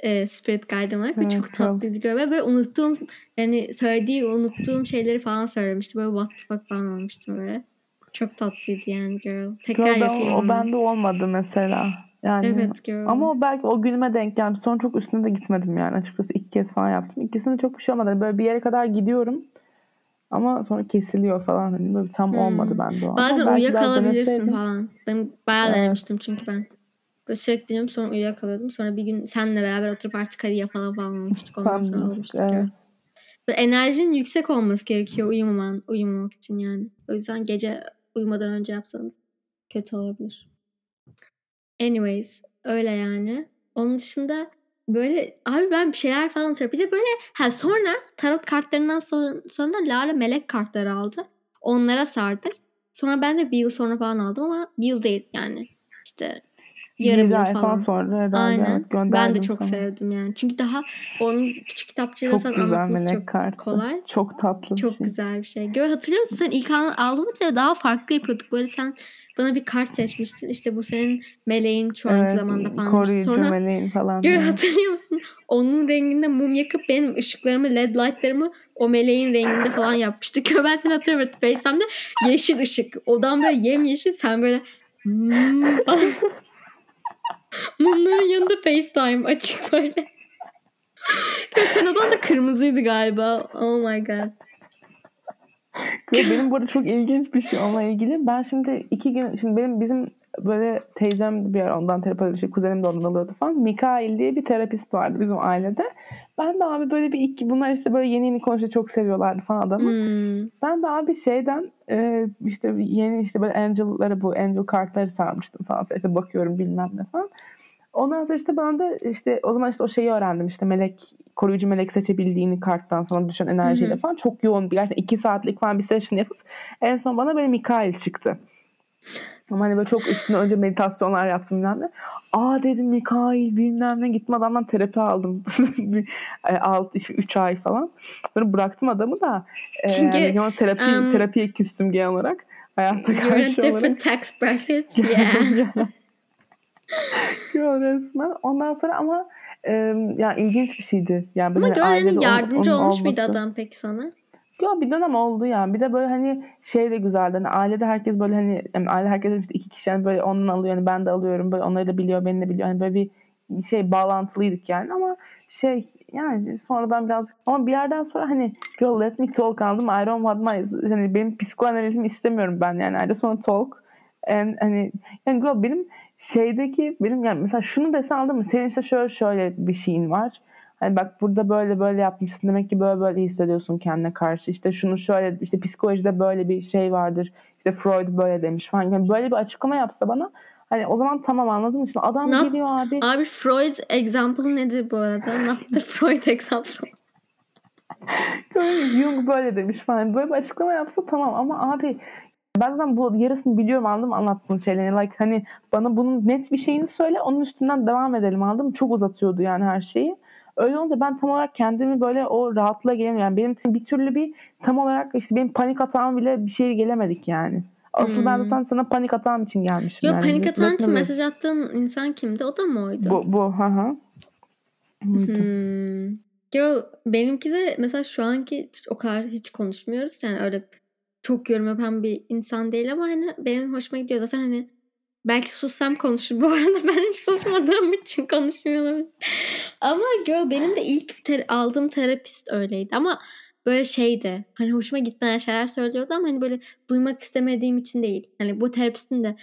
Ee, Spirit Guide'ım var. Ve Evet, çok çok. tatlıydı görme. Ve unuttuğum yani söylediği unuttuğum şeyleri falan söylemişti. Böyle what the fuck falan olmuştum böyle. Çok tatlıydı yani girl. Tekrar Girl, ben, yapayım o bende olmadı mesela. Yani Evet girl. Ama o belki o günüme denk gelmiş. Sonra çok üstüne de gitmedim yani. Açıkçası iki kez falan yaptım. İkisinde çok bir şey olmadı. Hani Böyle bir yere kadar gidiyorum. Ama sonra kesiliyor falan. Hani böyle tam Hmm. olmadı bende o. Ama Bazen biraz uyuyakalabilirsin falan. Ben bayağı Evet. denemiştim çünkü ben. Böyle sürekli dinliyorum sonra uyuyakalıyordum. Sonra bir gün seninle beraber oturup artık hadi yapalım falan olmuştuk. Ondan sonra olmuştuk. evet. Evet. Böyle enerjinin yüksek olması gerekiyor uyumaman, uyumamak için yani. O yüzden gece uyumadan önce yapsanız kötü olabilir. Anyways öyle yani. Onun dışında böyle abi ben bir şeyler falan hatırlıyorum. Bir de böyle ha sonra tarot kartlarından sonra, sonra Lara melek kartları aldı. Onlara sardı. Sonra ben de bir yıl sonra falan aldım ama bir yıl değil yani. İşte yarım yıl falan. sonra herhalde Aynen. evet, Ben de çok sana. sevdim yani. Çünkü daha onun küçük kitapçığıyla Çok falan güzel anlatması çok kartı. kolay. Çok tatlı Çok şey. güzel bir şey. Gör hatırlıyor musun sen ilk al- aldığında bir de daha farklı yapıyorduk. Böyle sen bana bir kart seçmiştin. İşte bu senin meleğin şu anki Evet, zamanda falan. koruyucu Sonra meleğin falan. evet. hatırlıyor musun? Onun renginde mum yakıp benim ışıklarımı led lightlarımı o meleğin renginde falan yapmıştık. Ben seni hatırlıyorum. Face'imde yeşil ışık. Odan böyle yemyeşil sen böyle hmm. Mumların yanında FaceTime açık böyle. Ya sen odan da kırmızıydı galiba. Oh my god. Benim bu arada çok ilginç bir şey onunla ilgili. Ben şimdi iki gün, şimdi benim bizim böyle teyzem bir yer ondan terapi alıyordu. Şey, kuzenim de ondan alıyordu falan. Mikail diye bir terapist vardı bizim ailede. Ben de abi böyle bir iki, bunlar işte böyle yeni yeni konuşuyor çok seviyorlardı falan adamı. Hmm. Ben de abi şeyden e, işte yeni işte böyle angel'ları bu angel kartları sarmıştım falan. İşte bakıyorum bilmem ne falan. Ondan sonra işte ben de işte o zaman işte o şeyi öğrendim işte melek koruyucu melek seçebildiğini karttan sana düşen enerjiyle falan çok yoğun bir gerçekten iki saatlik falan bir session yapıp en son bana böyle Mikail çıktı. Ama hani böyle çok üstüne önce meditasyonlar yaptım bilmem ne. Aa dedim Mikail bilmem ne gittim adamdan terapi aldım. bir, e, alt, işte, üç ay falan. Sonra bıraktım adamı da. E, Çünkü, yani genel terapi, um, terapiye küstüm genel olarak. Hayata You're in a karşı olarak. different tax bracket. Yeah. Yo, resmen. Ondan sonra ama e, ya ilginç bir şeydi. Yani Ama böyle gör ailede hani onun- yardımcı onun olmuş muydu olması. adam peki sana? Ya bir dönem oldu yani. Bir de böyle hani şey de güzeldi. Hani ailede herkes böyle hani yani aile herkes işte iki kişi hani böyle ondan alıyor. Yani ben de alıyorum. Böyle onları da biliyor, beni de biliyor. Hani böyle bir şey bağlantılıydık yani ama şey yani sonradan birazcık ama bir yerden sonra hani girl let me talk aldım. I don't want my hani benim psikoanalizmi istemiyorum ben yani. I just want talk. And hani yani girl benim şeydeki benim yani mesela şunu desen aldın mı? Senin işte şöyle şöyle bir şeyin var. Hani bak burada böyle böyle yapmışsın. Demek ki böyle böyle hissediyorsun kendine karşı. İşte şunu şöyle işte psikolojide böyle bir şey vardır. İşte Freud böyle demiş falan. Yani böyle bir açıklama yapsa bana hani o zaman tamam anladın mı? Şimdi adam Ne- geliyor abi. Abi Freud example nedir bu arada? Not the Freud example. Jung böyle demiş falan. Böyle bir açıklama yapsa tamam ama abi ben zaten bu yarısını biliyorum anladın mı anlattığın şeyleri. Like hani bana bunun net bir şeyini söyle onun üstünden devam edelim anladın mı? Çok uzatıyordu yani her şeyi. Öyle olunca ben tam olarak kendimi böyle o rahatlığa gelemiyorum. Yani benim bir türlü bir tam olarak işte benim panik atağım bile bir şeye gelemedik yani. Asıl ben Hmm. zaten sana panik atağım için gelmişim. Yok yani. panik Let- için mesaj attığın insan kimdi? O da mı oydu? Bu, bu, hı. Buydu. Hmm. Yo, benimki de mesela şu anki o kadar hiç konuşmuyoruz. Yani öyle çok yorum yapan bir insan değil ama hani benim hoşuma gidiyor. Zaten hani belki sussam konuşur. Bu arada ben hiç susmadığım için konuşmuyor. Ama gör benim de ilk ter- aldığım terapist öyleydi. Ama böyle şeydi. Hani hoşuma gitmeyen şeyler söylüyordu ama hani böyle duymak istemediğim için değil. Hani bu terapistin de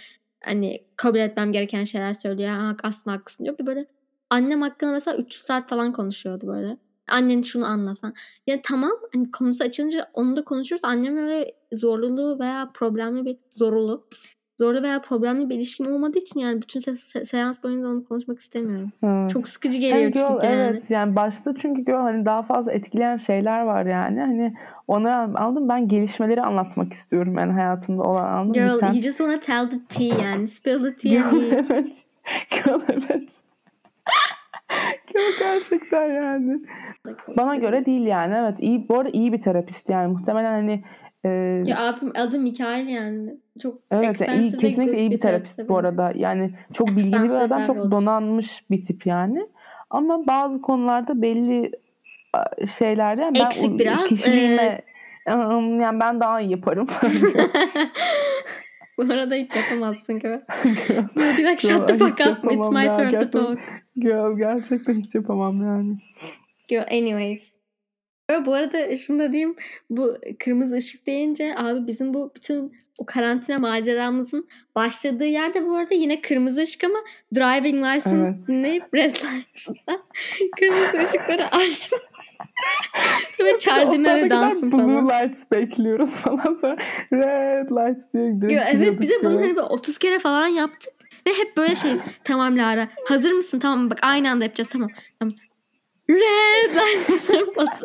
hani kabul etmem gereken şeyler söylüyor. Ha, aslında haklısın diyor. Böyle annem hakkında mesela 300 saat falan konuşuyordu böyle. Annen şunu anlat falan. Yani tamam hani konusu açılınca onu da konuşuruz. Annemin öyle zorluluğu veya problemli bir zorlu zorlu veya problemli bir ilişkim olmadığı için yani bütün se- se- seans boyunca onu konuşmak istemiyorum. Evet. Çok sıkıcı Yani geliyor girl, çünkü yani. evet yani başta çünkü girl hani daha fazla etkileyen şeyler var yani. Hani onları aldım ben gelişmeleri anlatmak istiyorum yani hayatımda olan anladın mı? Girl, Biten. you just wanna tell the tea yani. Spill the tea Girl, evet. Girl, evet. Gerçekten yani. Bana göre değil yani. Evet iyi bu arada iyi bir terapist yani. Muhtemelen hani e, Ya abim adı Mikael yani. Çok Evet yani iyi, kesinlikle iyi bir terapist bu bence. arada. Yani çok bilgili bir adam, çok donanmış bir tip yani. Ama bazı konularda belli şeylerde yani ben Eksik biraz, kişiliğime ım, yani ben daha iyi yaparım. Bu arada hiç yapamazsın gibi. You'll be like shut the fuck up. It's my turn to talk. Girl, gerçekten hiç yapamam yani. Yo, anyways. Bu arada şunu da diyeyim. Bu kırmızı ışık deyince abi bizim bu bütün o karantina maceramızın başladığı yerde bu arada yine kırmızı ışık ama driving license Evet. dinleyip red lights'da kırmızı ışıkları aç. Tabii çardime ve dansın blue falan. lights bekliyoruz falan sonra red lights diye gidiyoruz. Yo, evet bir de bunu hani böyle 30 kere falan yaptık. Ve hep böyle şeyiz. Tamam Lara hazır mısın? Tamam bak aynı anda yapacağız tamam. tamam. Red bas.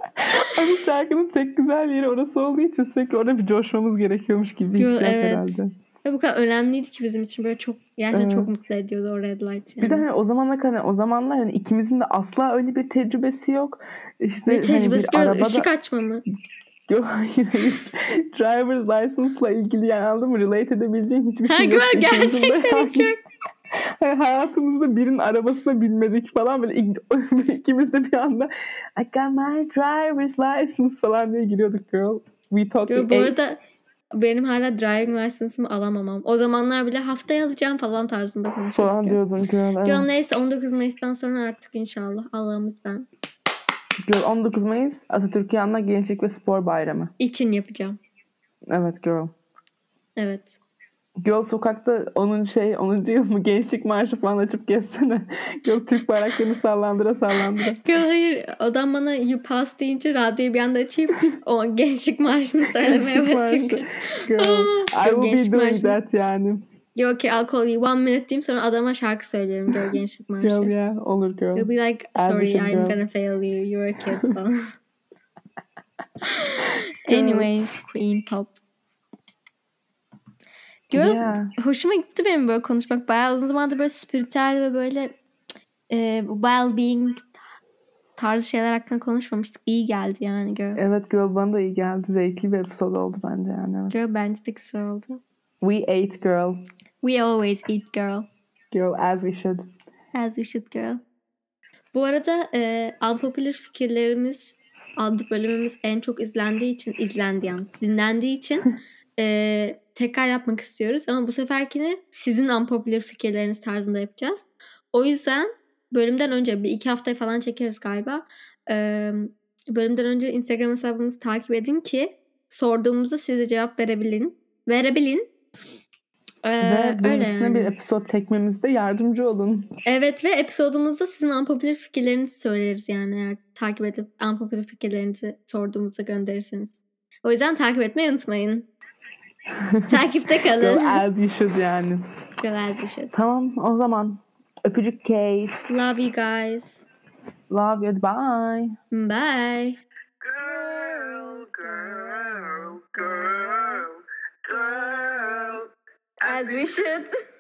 Hani şarkının tek güzel yeri orası olduğu için sürekli orada bir coşmamız gerekiyormuş gibi bir Yo, hissiyat evet. herhalde. Ve bu kadar önemliydi ki bizim için böyle çok gerçekten çok Evet. mutlu ediyordu o red light yani. Bir de hani o zamanlar hani o zamanlar hani ikimizin de asla öyle bir tecrübesi yok. İşte hani tecrübesi bir gör arabada ışık açma mı? Yok hayır hayır. Driver's license'la ilgili yani anladın mı? Relate edebileceğin hiçbir şey yok. de gerçekten yani- hiç yok. Hani hayatımızda birinin arabasına binmedik falan böyle ik- ikimiz de bir anda I got my driver's license falan diye giriyorduk girl. We Yo, we bu ate. arada benim hala driving license'ımı alamamam. O zamanlar bile haftaya alacağım falan tarzında konuşuyorduk. falan diyordun girl. Evet. Girl neyse 19 Mayıs'tan sonra artık inşallah Allah'ım lütfen Girl 19 Mayıs Atatürk Yanına Gençlik ve Spor Bayramı. için yapacağım. Evet girl. Evet. Girl sokakta 10. şey 10. yıl mı gençlik marşı falan açıp gezsene. Girl Türk bayraklarını sallandıra sallandıra. Girl hayır adam bana you pass deyince radyoyu bir anda açayım o gençlik marşını söylemeye marşı. Girl I will be doing marşı. that yani. Yok ki I'll call you one minute diyeyim sonra adama şarkı söylerim girl gençlik marşı. Girl yeah olur girl. You'll be like sorry I'm girl." gonna fail you you're a kid falan. Anyways Queen Pop. Girl Yeah. hoşuma gitti benim böyle konuşmak. Bayağı uzun zamandır böyle spiritüel ve böyle e, well-being tarzı şeyler hakkında konuşmamıştık. İyi geldi yani girl. Evet girl bana da iyi geldi. Zevkli bir episode oldu bence yani. Evet. Girl bence de güzel oldu. We ate girl. We always eat girl. Girl as we should. As we should girl. Bu arada e, unpopular fikirlerimiz adlı bölümümüz en çok izlendiği için izlendi yalnız dinlendiği için e, tekrar yapmak istiyoruz ama bu seferkini sizin unpopular fikirleriniz tarzında yapacağız. O yüzden bölümden önce bir iki haftaya falan çekeriz galiba. E, bölümden önce Instagram hesabımızı takip edin ki sorduğumuzda size cevap verebilin. Verebilin. E, Ve bunun öyle üstüne yani. bir episode çekmemizde yardımcı olun. Evet ve episodumuzda sizin unpopular fikirlerinizi söyleriz yani eğer takip edip unpopular fikirlerinizi sorduğumuzda gönderirseniz. O yüzden takip etmeyi unutmayın. Takipte kalın. as you should yani. Girl as we should. Tamam o zaman. Öpücük Kate. Love you guys. Love you. Bye. Bye. Girl, As we should.